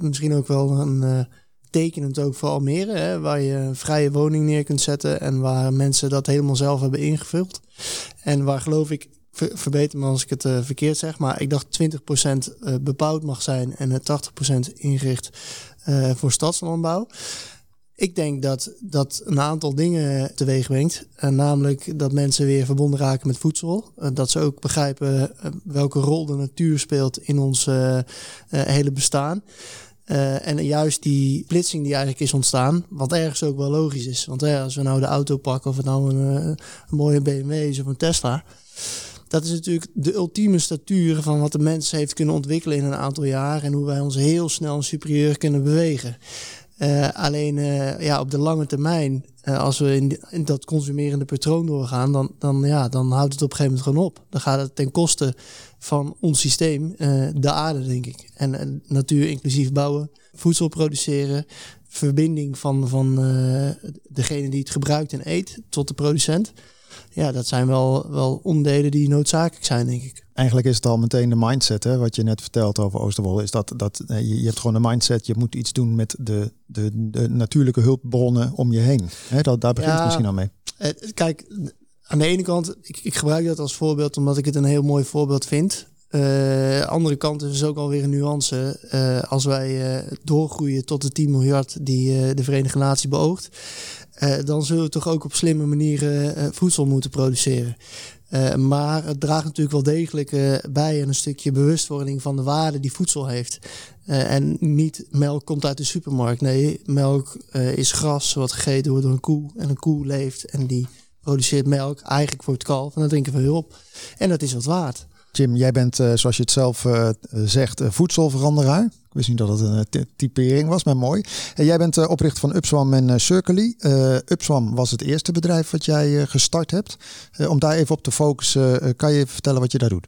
misschien ook wel een tekenend ook voor Almere, hè, waar je een vrije woning neer kunt zetten en waar mensen dat helemaal zelf hebben ingevuld. En waar geloof ik ver, verbeter me als ik het uh, verkeerd zeg, maar ik dacht 20% uh, bebouwd mag zijn en 80% ingericht uh, voor stadslandbouw. Ik denk dat dat een aantal dingen teweeg brengt. En namelijk dat mensen weer verbonden raken met voedsel. Dat ze ook begrijpen welke rol de natuur speelt in ons hele bestaan. En juist die splitsing die eigenlijk is ontstaan, wat ergens ook wel logisch is. Want als we nou de auto pakken, of het nou een, een mooie BMW is of een Tesla, dat is natuurlijk de ultieme statuur van wat de mens heeft kunnen ontwikkelen in een aantal jaar en hoe wij ons heel snel en superieur kunnen bewegen. Uh, alleen uh, ja, op de lange termijn, uh, als we in, dat consumerende patroon doorgaan, dan, dan, ja, dan houdt het op een gegeven moment gewoon op. Dan gaat het ten koste van ons systeem, de aarde, denk ik. En natuur inclusief bouwen, voedsel produceren, verbinding van, van degene die het gebruikt en eet tot de producent. Ja, dat zijn wel, wel onderdelen die noodzakelijk zijn, denk ik. Eigenlijk is het al meteen de mindset, hè, wat je net vertelt over Oosterwolde. Is dat, dat eh, je, je hebt gewoon een mindset, je moet iets doen met de, de, de natuurlijke hulpbronnen om je heen. Hè, dat, daar begint Ja. het misschien al mee. Eh, Kijk, aan de ene kant, ik, ik gebruik dat als voorbeeld omdat ik het een heel mooi voorbeeld vind. Eh andere kant is dus ook alweer een nuance. Eh, als wij eh, doorgroeien tot de 10 miljard die de Verenigde Naties beoogt, dan zullen we toch ook op slimme manieren voedsel moeten produceren. Maar het draagt natuurlijk wel degelijk bij aan een stukje bewustwording van de waarde die voedsel heeft. En niet melk komt uit de supermarkt. Nee, melk is gras wat gegeten wordt door een koe. En een koe leeft en die produceert melk eigenlijk voor het kalf. En daar drinken we hulp. En dat is wat waard. Jim, jij bent, eh, zoals je het zelf eh, zegt, voedselveranderaar. Ik wist niet dat het een eh, ty- typering was, maar mooi. En jij bent oprichter van Upswam en Circly. Upswam was het eerste bedrijf wat jij gestart hebt. Om daar even op te focussen, kan je vertellen wat je daar doet?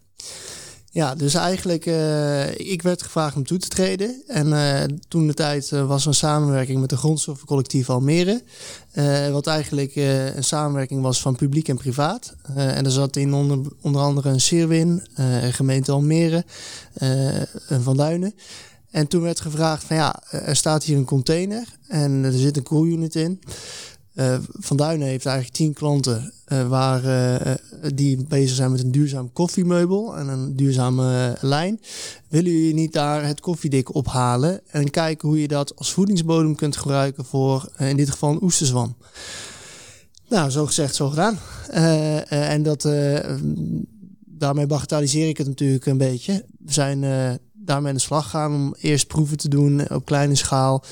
Ja, dus eigenlijk, eh, ik werd gevraagd om toe te treden. En eh, toen de tijd eh, was een samenwerking met de grondstoffencollectief Almere. wat eigenlijk een samenwerking was van publiek en privaat. En er zat in onder, andere een Sirwin, gemeente Almere, eh, en Van Duinen. En toen werd gevraagd van ja, er staat hier een container en er zit een koelunit in. Eh, Van Duinen heeft eigenlijk tien klanten eh, waar, eh, die bezig zijn met een duurzaam koffiemeubel en een duurzame lijn. Willen jullie niet daar het koffiedik ophalen en kijken hoe je dat als voedingsbodem kunt gebruiken voor in dit geval een oesterzwam? Nou, zo gezegd, zo gedaan. En dat, daarmee bagatelliseer ik het natuurlijk een beetje. We zijn daarmee aan de slag gegaan om eerst proeven te doen op kleine schaal.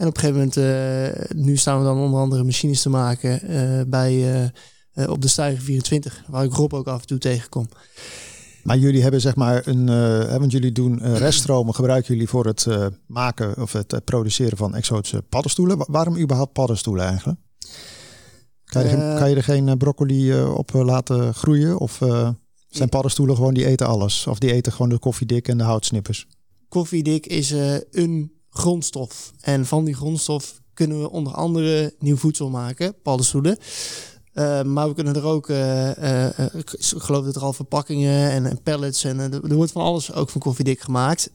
En op een gegeven moment, eh, nu staan we dan onder andere machines te maken eh, bij, eh, op de Stijger 24, waar ik Rob ook af en toe tegenkom. Maar jullie hebben zeg maar een, want jullie doen reststromen, gebruiken jullie voor het maken of het produceren van exotische paddenstoelen. Wa- waarom überhaupt paddenstoelen eigenlijk? Kan je, er geen- kan je er geen broccoli op laten groeien? Of zijn paddenstoelen gewoon die eten alles? Of die eten gewoon de koffiedik en de houtsnippers? Koffiedik is een grondstof. En van die grondstof kunnen we onder andere nieuw voedsel maken, paddenstoelen. Eh, maar we kunnen er ook, eh, ik geloof dat er al verpakkingen en, en pallets en er wordt van alles ook van koffiedik gemaakt.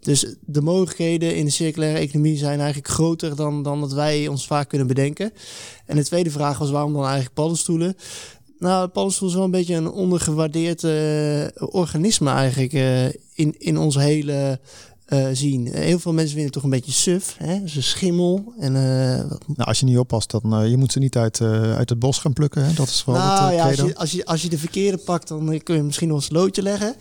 Dus de mogelijkheden in de circulaire economie zijn eigenlijk groter dan, dan dat wij ons vaak kunnen bedenken. En de tweede vraag was waarom dan eigenlijk paddenstoelen? Nou, paddenstoel is wel een beetje een ondergewaardeerd organisme eigenlijk in, in ons hele eh, zien. Heel veel mensen vinden het toch een beetje suf. Hè? Ze schimmel en eh, wat Nou, als je niet oppast, dan uh, je moet ze niet uit, uit het bos gaan plukken. Hè? Dat is wel nou, het ja, als je, als, je, als je de verkeerde pakt, dan kun je misschien nog eens loodje leggen.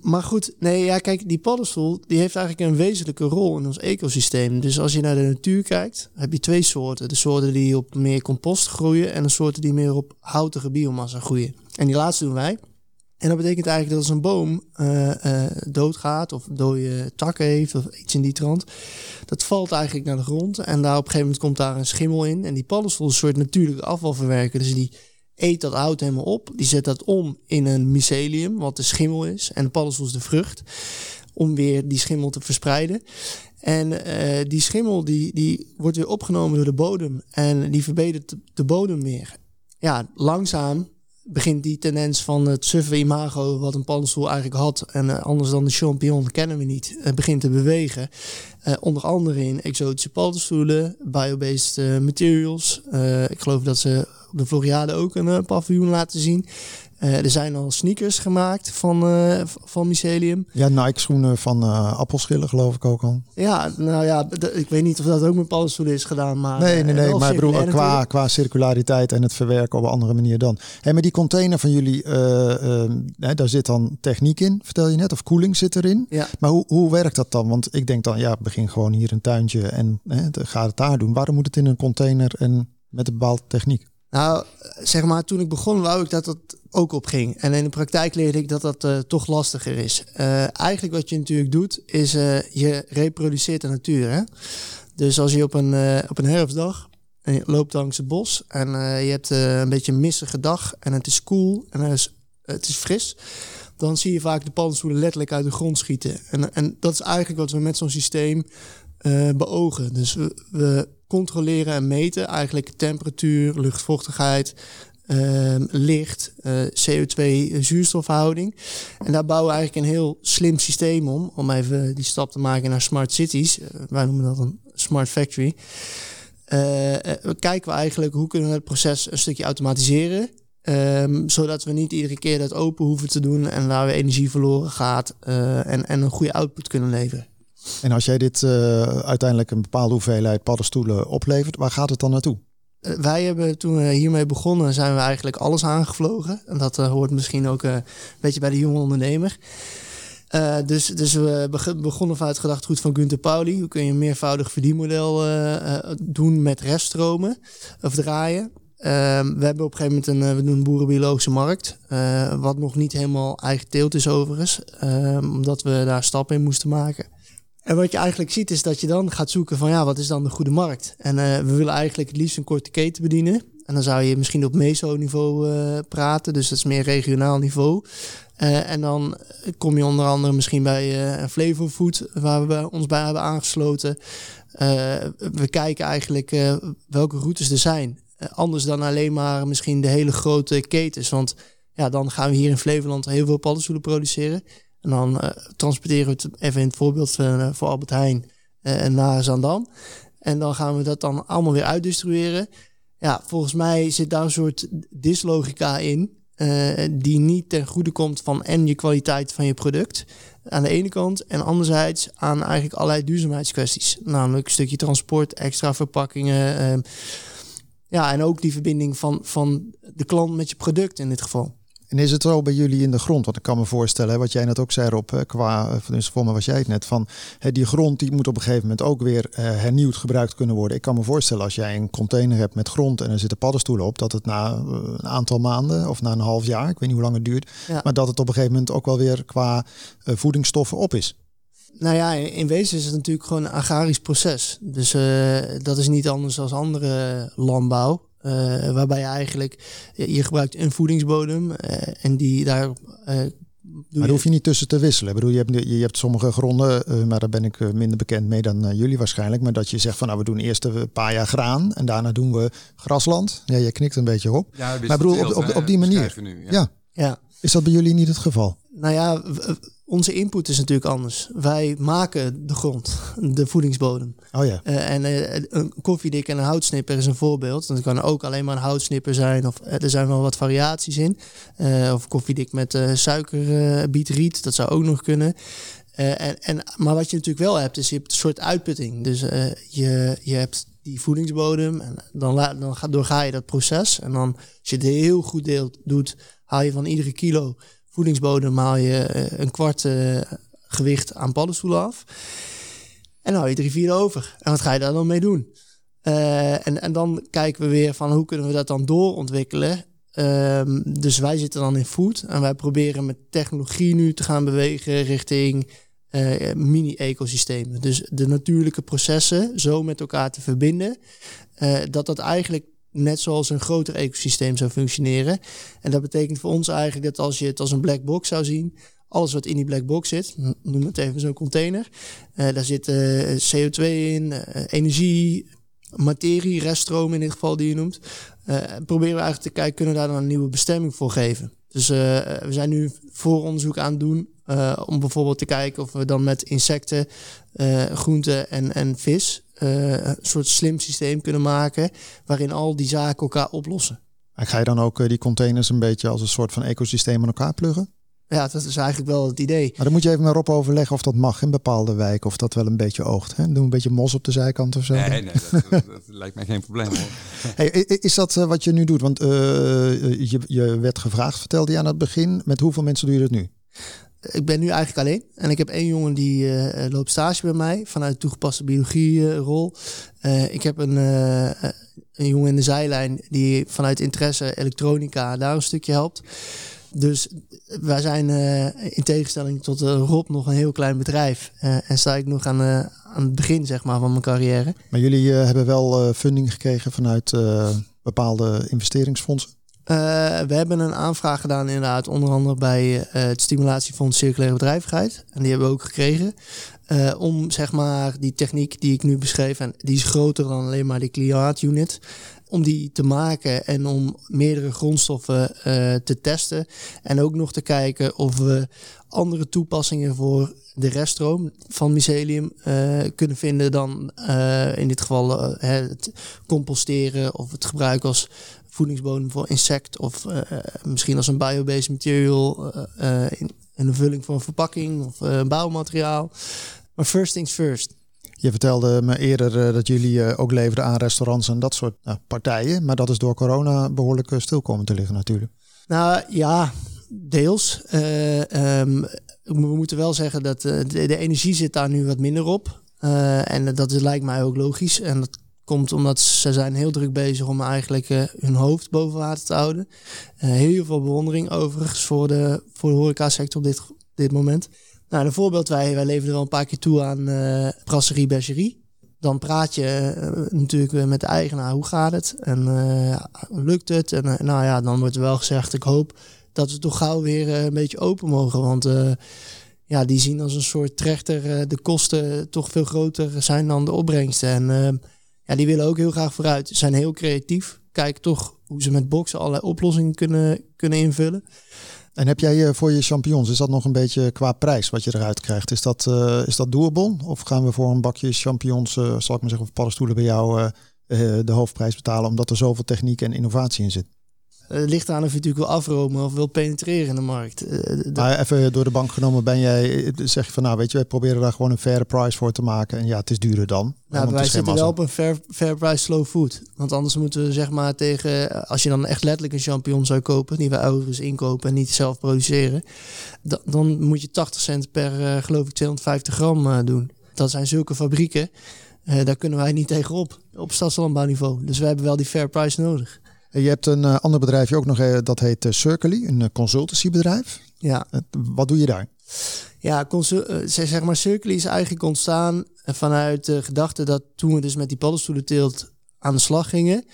Maar goed, nee, ja, kijk, die paddenstoel die heeft eigenlijk een wezenlijke rol in ons ecosysteem. Dus als je naar de natuur kijkt, heb je twee soorten. De soorten die op meer compost groeien en de soorten die meer op houtige biomassa groeien. En die laatste doen wij. En dat betekent eigenlijk dat als een boom uh, uh, doodgaat of dode takken heeft of iets in die trant, dat valt eigenlijk naar de grond en daar op een gegeven moment komt daar een schimmel in. En die paddenstoel een soort natuurlijke afvalverwerker, dus die eet dat hout helemaal op. Die zet dat om in een mycelium, wat de schimmel is. En de paddenstoel is de vrucht, om weer die schimmel te verspreiden. En uh, die schimmel die, die wordt weer opgenomen door de bodem en die verbetert de bodem weer. Ja, langzaam begint die tendens van het suffe imago wat een paddenstoel eigenlijk had en uh, anders dan de champignon kennen we niet, begint te bewegen. Uh, onder andere in exotische paddenstoelen, biobased materials. ik geloof dat ze op de Floriade ook een paviljoen laten zien. Uh, er zijn al sneakers gemaakt van, uh, van mycelium. Ja, Nike schoenen van uh, appelschillen geloof ik ook al. Ja, nou ja, ik weet niet of dat ook met paddenstoelen is gedaan. Maar, nee, nee, nee. Maar bedoel, qua, qua circulariteit en het verwerken op een andere manier dan. Hey, maar die container van jullie, hè, daar zit dan techniek in, vertel je net. Of koeling zit erin. Ja. Maar hoe, hoe werkt dat dan? Want ik denk dan, ja, begin gewoon hier een tuintje en hè, ga het daar doen. Waarom moet het in een container en met een bepaalde techniek? Nou, zeg maar, toen ik begon wou ik dat dat ook op ging. En in de praktijk leerde ik dat dat uh, toch lastiger is. Uh, eigenlijk wat je natuurlijk doet, is uh, je reproduceert de natuur. Hè? Dus als je op een, op een herfstdag en loopt langs het bos en je hebt een beetje een missige dag en het is koel en het is, het is fris, dan zie je vaak de paddenstoelen letterlijk uit de grond schieten. En, en dat is eigenlijk wat we met zo'n systeem eh, beogen. Dus we controleren en meten eigenlijk temperatuur, luchtvochtigheid, ehm, licht, eh, CO2-zuurstofverhouding. En daar bouwen we eigenlijk een heel slim systeem om, om even die stap te maken naar smart cities. Eh, wij noemen dat een smart factory. Eh, kijken we eigenlijk hoe kunnen we het proces een stukje automatiseren. Ehm, zodat we niet iedere keer dat open hoeven te doen en daar weer energie verloren gaat en, en een goede output kunnen leveren. En als jij dit eh, uiteindelijk een bepaalde hoeveelheid paddenstoelen oplevert, waar gaat het dan naartoe? Eh, wij hebben toen we hiermee begonnen, zijn we eigenlijk alles aangevlogen. En dat eh, hoort misschien ook een beetje bij de jonge ondernemer. Dus, dus we beg- begonnen vanuit het gedachtegoed van Gunther Pauli. Hoe kun je een meervoudig verdienmodel doen met reststromen of draaien? Ehm, we hebben op een gegeven moment een, we doen een boerenbiologische markt. wat nog niet helemaal eigen teelt is overigens. ehm, omdat we daar stappen in moesten maken. En wat je eigenlijk ziet is dat je dan gaat zoeken van ja, wat is dan de goede markt? En eh, we willen eigenlijk het liefst een korte keten bedienen. En dan zou je misschien op meso-niveau eh, praten, dus dat is meer regionaal niveau. Eh, en dan kom je onder andere misschien bij Flavor Food, waar we ons bij hebben aangesloten. We kijken eigenlijk welke routes er zijn. Anders dan alleen maar misschien de hele grote ketens. Want ja, dan gaan we hier in Flevoland heel veel paddenstoelen produceren. En dan eh, transporteren we het even in het voorbeeld eh, voor Albert Heijn eh, naar Zandam. En dan gaan we dat dan allemaal weer uitdistribueren. Ja, volgens mij zit daar een soort dislogica in. die niet ten goede komt van en je kwaliteit van je product aan de ene kant. En anderzijds aan eigenlijk allerlei duurzaamheidskwesties. Namelijk een stukje transport, extra verpakkingen. ehm, ja, en ook die verbinding van, van de klant met je product in dit geval. En is het zo bij jullie in de grond? Want ik kan me voorstellen, wat jij net ook zei Rob, qua, dus voor me was jij het net, van die grond die moet op een gegeven moment ook weer eh, hernieuwd gebruikt kunnen worden. Ik kan me voorstellen als jij een container hebt met grond en er zitten paddenstoelen op, dat het na eh, een aantal maanden of na een half jaar, ik weet niet hoe lang het duurt, Ja. maar dat het op een gegeven moment ook wel weer qua voedingsstoffen op is. Nou ja, in wezen is het natuurlijk gewoon een agrarisch proces. Dus dat is niet anders dan andere landbouw. Eh, waarbij je eigenlijk, je, je gebruikt een voedingsbodem eh, en die daar... eh, Maar daar hoef je niet tussen te wisselen. Ik bedoel, je hebt, je hebt sommige gronden, eh, maar daar ben ik minder bekend mee dan jullie waarschijnlijk. Maar dat je zegt van nou, we doen eerst een paar jaar graan en daarna doen we grasland. Ja, je knikt een beetje op. Ja, Maar ik bedoel, op, op, op die manier. Nu, Ja. Ja, Is dat bij jullie niet het geval? nou ja, onze input is natuurlijk anders. Wij maken de grond, [laughs] de voedingsbodem. Oh ja. Eh, en eh, een koffiedik en een houtsnipper is een voorbeeld. Dat kan ook alleen maar een houtsnipper zijn. Of eh, er zijn wel wat variaties in. Of koffiedik met suikerbietriet. dat zou ook nog kunnen. En, en, maar wat je natuurlijk wel hebt, is je hebt een soort uitputting. Dus je, je hebt die voedingsbodem. En dan, la- dan ga, doorga je dat proces. En dan, als je het heel goed deelt, doet, haal je van iedere kilo voedingsbodem haal je eh, een kwart eh, gewicht aan paddenstoelen af. En dan hou je drie vierde over. En wat ga je daar dan mee doen? Eh, en, en dan kijken we weer van hoe kunnen we dat dan doorontwikkelen. Ehm, dus wij zitten dan in food en wij proberen met technologie nu te gaan bewegen richting mini-ecosystemen. Dus de natuurlijke processen zo met elkaar te verbinden. dat dat eigenlijk net zoals een groter ecosysteem zou functioneren. En dat betekent voor ons eigenlijk dat als je het als een black box zou zien, alles wat in die black box zit, noem het even zo'n container, eh, daar zit eh, CO2 in, eh, energie, materie, reststroom in dit geval die je noemt. Proberen we eigenlijk te kijken, kunnen we daar dan een nieuwe bestemming voor geven? Dus we zijn nu vooronderzoek aan het doen om bijvoorbeeld te kijken of we dan met insecten, groenten en, en vis een soort slim systeem kunnen maken waarin al die zaken elkaar oplossen. En ga je dan ook eh, die containers een beetje als een soort van ecosysteem aan elkaar pluggen? Ja, dat is eigenlijk wel het idee. Maar dan moet je even met Rob overleggen of dat mag in bepaalde wijken. Of dat wel een beetje oogt. Hè? Doe een beetje mos op de zijkant of zo. Nee, nee dat, dat, dat lijkt mij geen probleem. Hoor. [laughs] Hey, is dat eh, wat je nu doet? Want eh, je, je werd gevraagd, vertelde je aan het begin. Met hoeveel mensen doe je dat nu? Ik ben nu eigenlijk alleen. En ik heb één jongen die eh, loopt stage bij mij vanuit toegepaste biologie eh, rol. Eh, ik heb een, een jongen in de zijlijn die vanuit interesse elektronica daar een stukje helpt. Dus wij zijn in tegenstelling tot Rob nog een heel klein bedrijf. En sta ik nog aan, aan het begin zeg maar, van mijn carrière. Maar jullie hebben wel funding gekregen vanuit bepaalde investeringsfondsen. Uh, we hebben een aanvraag gedaan inderdaad, onder andere bij uh, het Stimulatiefonds Circulaire Bedrijvigheid. En die hebben we ook gekregen. Uh, om zeg maar die techniek die ik nu beschreef, en die is groter dan alleen maar die klimaatunit, om die te maken en om meerdere grondstoffen te testen. En ook nog te kijken of we andere toepassingen voor de reststroom van mycelium kunnen vinden dan in dit geval het composteren of het gebruiken als voedingsbodem voor insect of uh, misschien als een biobased material uh, in, in, een vulling voor een verpakking of een bouwmateriaal. Maar first things first. Je vertelde me eerder dat jullie ook leverden aan restaurants en dat soort partijen. Maar dat is door corona behoorlijk stil komen te liggen natuurlijk. Nou ja, deels. Um, we moeten wel zeggen dat de, de, energie zit daar nu wat minder op. en dat lijkt mij ook logisch. En dat komt omdat ze zijn heel druk bezig om eigenlijk uh, hun hoofd boven water te houden. Uh, heel veel bewondering overigens voor de, voor de horecasector op dit, dit moment. Nou, een voorbeeld, wij, wij leveren wel een paar keer toe aan uh, brasserie Bergerie. Dan praat je natuurlijk met de eigenaar, hoe gaat het? En lukt het? En nou ja, dan wordt er wel gezegd, ik hoop dat we toch gauw weer een beetje open mogen. Want ja, die zien als een soort trechter de kosten toch veel groter zijn dan de opbrengsten. En die willen ook heel graag vooruit. Ze zijn heel creatief. Kijken toch hoe ze met boksen allerlei oplossingen kunnen, kunnen invullen. En heb jij eh, voor je champignons, is dat nog een beetje qua prijs wat je eruit krijgt? Is dat, uh, is dat doable? Of gaan we voor een bakje champignons, uh, zal ik maar zeggen, of paddenstoelen bij jou de hoofdprijs betalen omdat er zoveel techniek en innovatie in zit? Het ligt aan of je natuurlijk wil afromen of wil penetreren in de markt. Uh, maar even door de bank genomen ben jij, zeg je van nou weet je, wij proberen daar gewoon een fair price voor te maken. En ja, het is duurder dan. Nou, wij zitten wel op een fair, fair price slow food. Want anders moeten we zeg maar tegen, als je dan echt letterlijk een champignon zou kopen, die we overigens inkopen en niet zelf produceren, dan, dan moet je 80 cent per uh, geloof ik 250 gram doen. Dat zijn zulke fabrieken. daar kunnen wij niet tegenop op stadslandbouwniveau. Dus we hebben wel die fair price nodig. Je hebt een uh, ander bedrijfje ook nog, uh, dat heet uh, Circly, een consultancybedrijf. Ja. wat doe je daar? Ja, zeg maar, Circly is eigenlijk ontstaan vanuit de gedachte dat toen we dus met die paddenstoelenteelt aan de slag gingen,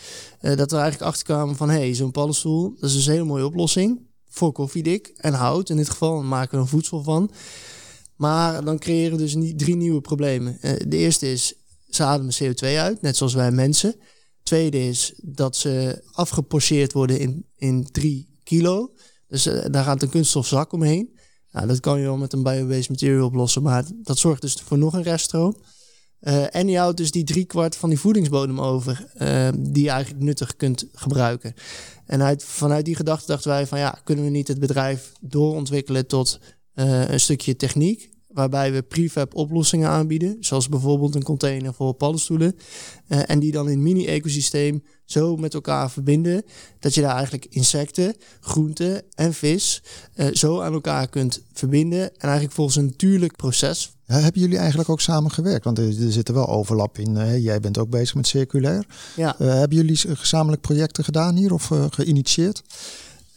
dat we eigenlijk achterkwamen van, hé, hey, zo'n paddenstoel, dat is dus een hele mooie oplossing voor koffiedik en hout in dit geval. Maken we een voedsel van. Maar dan creëren we dus niet drie nieuwe problemen. de eerste is, ze ademen CO2 uit, net zoals wij mensen. Tweede is dat ze afgepocheerd worden in, in 3 kilo. Dus uh, daar gaat een kunststofzak omheen. Nou, dat kan je wel met een biobased material oplossen, maar dat zorgt dus voor nog een reststroom. Uh, en je houdt dus die driekwart van die voedingsbodem over, uh, die je eigenlijk nuttig kunt gebruiken. En uit, vanuit die gedachte dachten wij van ja, kunnen we niet het bedrijf doorontwikkelen tot een stukje techniek waarbij we prefab oplossingen aanbieden, zoals bijvoorbeeld een container voor paddenstoelen, uh, en die dan in mini-ecosysteem zo met elkaar verbinden dat je daar eigenlijk insecten, groenten en vis uh, zo aan elkaar kunt verbinden en eigenlijk volgens een natuurlijk proces. Ja, hebben jullie eigenlijk ook samen gewerkt? Want er, er zit er wel overlap in. Uh, jij bent ook bezig met circulair. Ja. hebben jullie gezamenlijk projecten gedaan hier of geïnitieerd?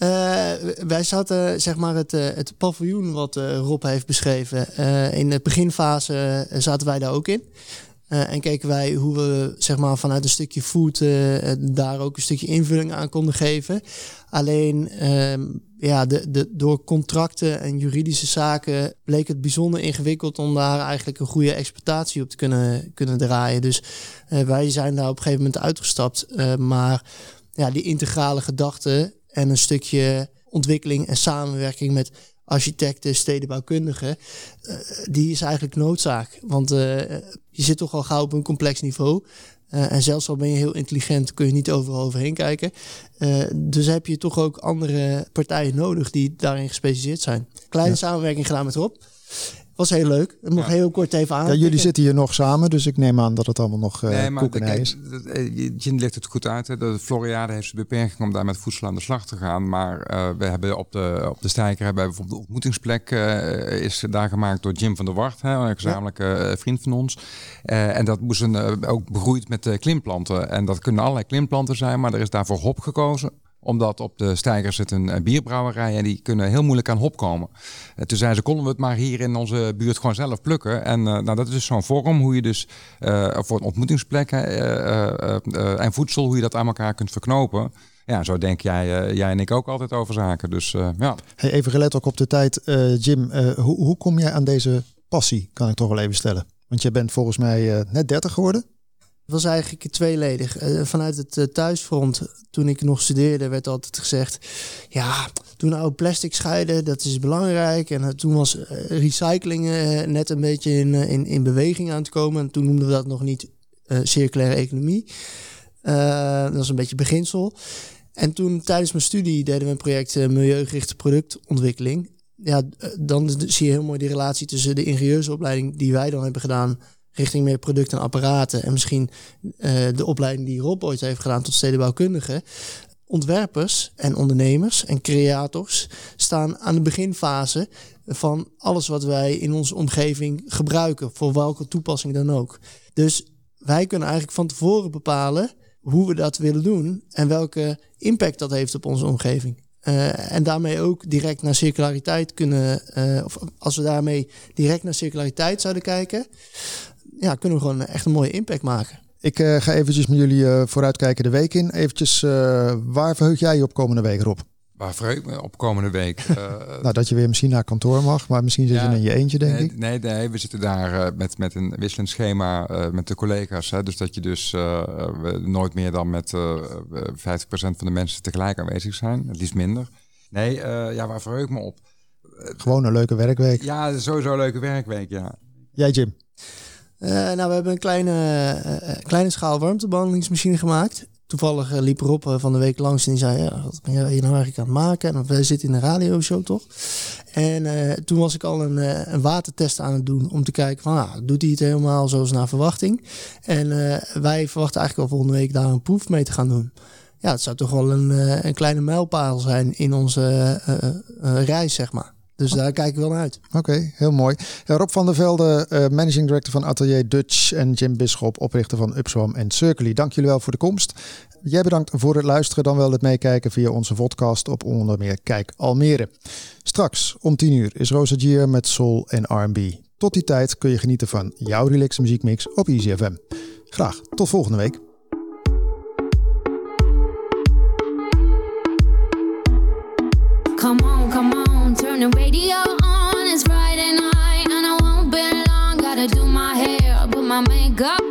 Uh, wij zaten, zeg maar, het, uh, het paviljoen wat uh, Rob heeft beschreven. in de beginfase zaten wij daar ook in. en keken wij hoe we, zeg maar, vanuit een stukje food daar ook een stukje invulling aan konden geven. Alleen, ehm, ja, de, de, door contracten en juridische zaken bleek het bijzonder ingewikkeld om daar eigenlijk een goede exploitatie op te kunnen, kunnen draaien. Dus wij zijn daar op een gegeven moment uitgestapt. maar ja, die integrale gedachte en een stukje ontwikkeling en samenwerking met architecten, stedenbouwkundigen, uh, die is eigenlijk noodzaak. Want uh, je zit toch al gauw op een complex niveau. Uh, en zelfs al ben je heel intelligent, kun je niet overal overheen kijken. dus heb je toch ook andere partijen nodig die daarin gespecialiseerd zijn. Kleine samenwerking gedaan met Rob was heel leuk. Ik nog heel kort even aan. Ja, jullie zitten hier nog samen, dus ik neem aan dat het allemaal nog uh, nee, maar is. Jin legt het goed uit. Hè. De Floriade heeft de beperking om daar met voedsel aan de slag te gaan. Maar uh, we hebben op de, op de stijker hebben bijvoorbeeld de ontmoetingsplek uh, is daar gemaakt door Jim van der Wart, hè, een gezamenlijke ja. vriend van ons. en dat moest een, ook begroeid met klimplanten. En dat kunnen allerlei klimplanten zijn, maar er is daarvoor hop gekozen omdat op de stijgers zit een bierbrouwerij en die kunnen heel moeilijk aan hop komen. Uh, toen zeiden ze, konden we het maar hier in onze buurt gewoon zelf plukken. En uh, nou, dat is dus zo'n vorm hoe je dus voor ontmoetingsplekken en voedsel, hoe je dat aan elkaar kunt verknopen. ja, zo denk jij, eh, jij en ik ook altijd over zaken. Dus eh, ja. Hey, even gelet ook op de tijd. eh, Jim, eh, hoe, hoe kom jij aan deze passie, kan ik toch wel even stellen? Want je bent volgens mij eh, net 30 geworden. Was eigenlijk tweeledig. Eh, vanuit het eh, thuisfront, toen ik nog studeerde, werd altijd gezegd... ja, doe nou plastic scheiden, dat is belangrijk. En eh, toen was recycling net een beetje in, in, in beweging aan het komen. En toen noemden we dat nog niet circulaire economie. Dat was een beetje beginsel. En toen tijdens mijn studie deden we een project milieugerichte productontwikkeling. Ja, dan zie je heel mooi die relatie tussen de ingenieursopleiding die wij dan hebben gedaan richting meer producten en apparaten. En misschien eh, de opleiding die Rob ooit heeft gedaan tot stedenbouwkundige. Ontwerpers en ondernemers en creators staan aan de beginfase van alles wat wij in onze omgeving gebruiken, voor welke toepassing dan ook. Dus wij kunnen eigenlijk van tevoren bepalen hoe we dat willen doen en welke impact dat heeft op onze omgeving. Eh, en daarmee ook direct naar circulariteit kunnen, eh, of als we daarmee direct naar circulariteit zouden kijken, ja, kunnen we gewoon echt een mooie impact maken. Ik eh, ga eventjes met jullie eh, vooruitkijken de week in. Eventjes, eh, waar verheug jij je op komende week, Rob? Waar verheug ik me op komende week? [laughs] Eh, Nou, dat je weer misschien naar kantoor mag, maar misschien zit Ja, je in je eentje, denk nee, ik. Nee, nee, we zitten daar eh, met, met een wisselend schema eh, met de collega's. Hè, dus dat je dus eh, nooit meer dan met eh, eh, 50% van de mensen tegelijk aanwezig zijn. Het liefst minder. Nee, eh, ja, waar verheug ik me op? Gewoon een leuke werkweek. Ja, sowieso een leuke werkweek, ja. Jij, Jim? Eh, nou, we hebben een kleine, eh, eh, kleine schaal warmtebehandelingsmachine gemaakt. Toevallig liep Rob van de week langs en die zei, ja, wat ben hier nou eigenlijk aan het maken? En we zitten in een radioshow, toch? En toen was ik al een, een watertest aan het doen om te kijken van, ah, doet hij het helemaal zoals naar verwachting? En wij verwachten eigenlijk al volgende week daar een proef mee te gaan doen. Ja, het zou toch wel een, een kleine mijlpaal zijn in onze reis, zeg maar. Dus daar kijken we wel naar uit. Oké, heel mooi. Rob van der Velde, eh, managing director van Atelier Dutch en Jim Bisschop, oprichter van Upswam en Circly. Dank jullie wel voor de komst. Jij bedankt voor het luisteren, dan wel het meekijken via onze podcast op onder meer Kijk Almere. Straks om 10 uur is Rosa Gier met Soul en R&B. Tot die tijd kun je genieten van jouw relaxe muziekmix op Easy FM. Graag tot volgende week. The radio on. It's Friday night and I won't be long. Gotta do my hair, put my makeup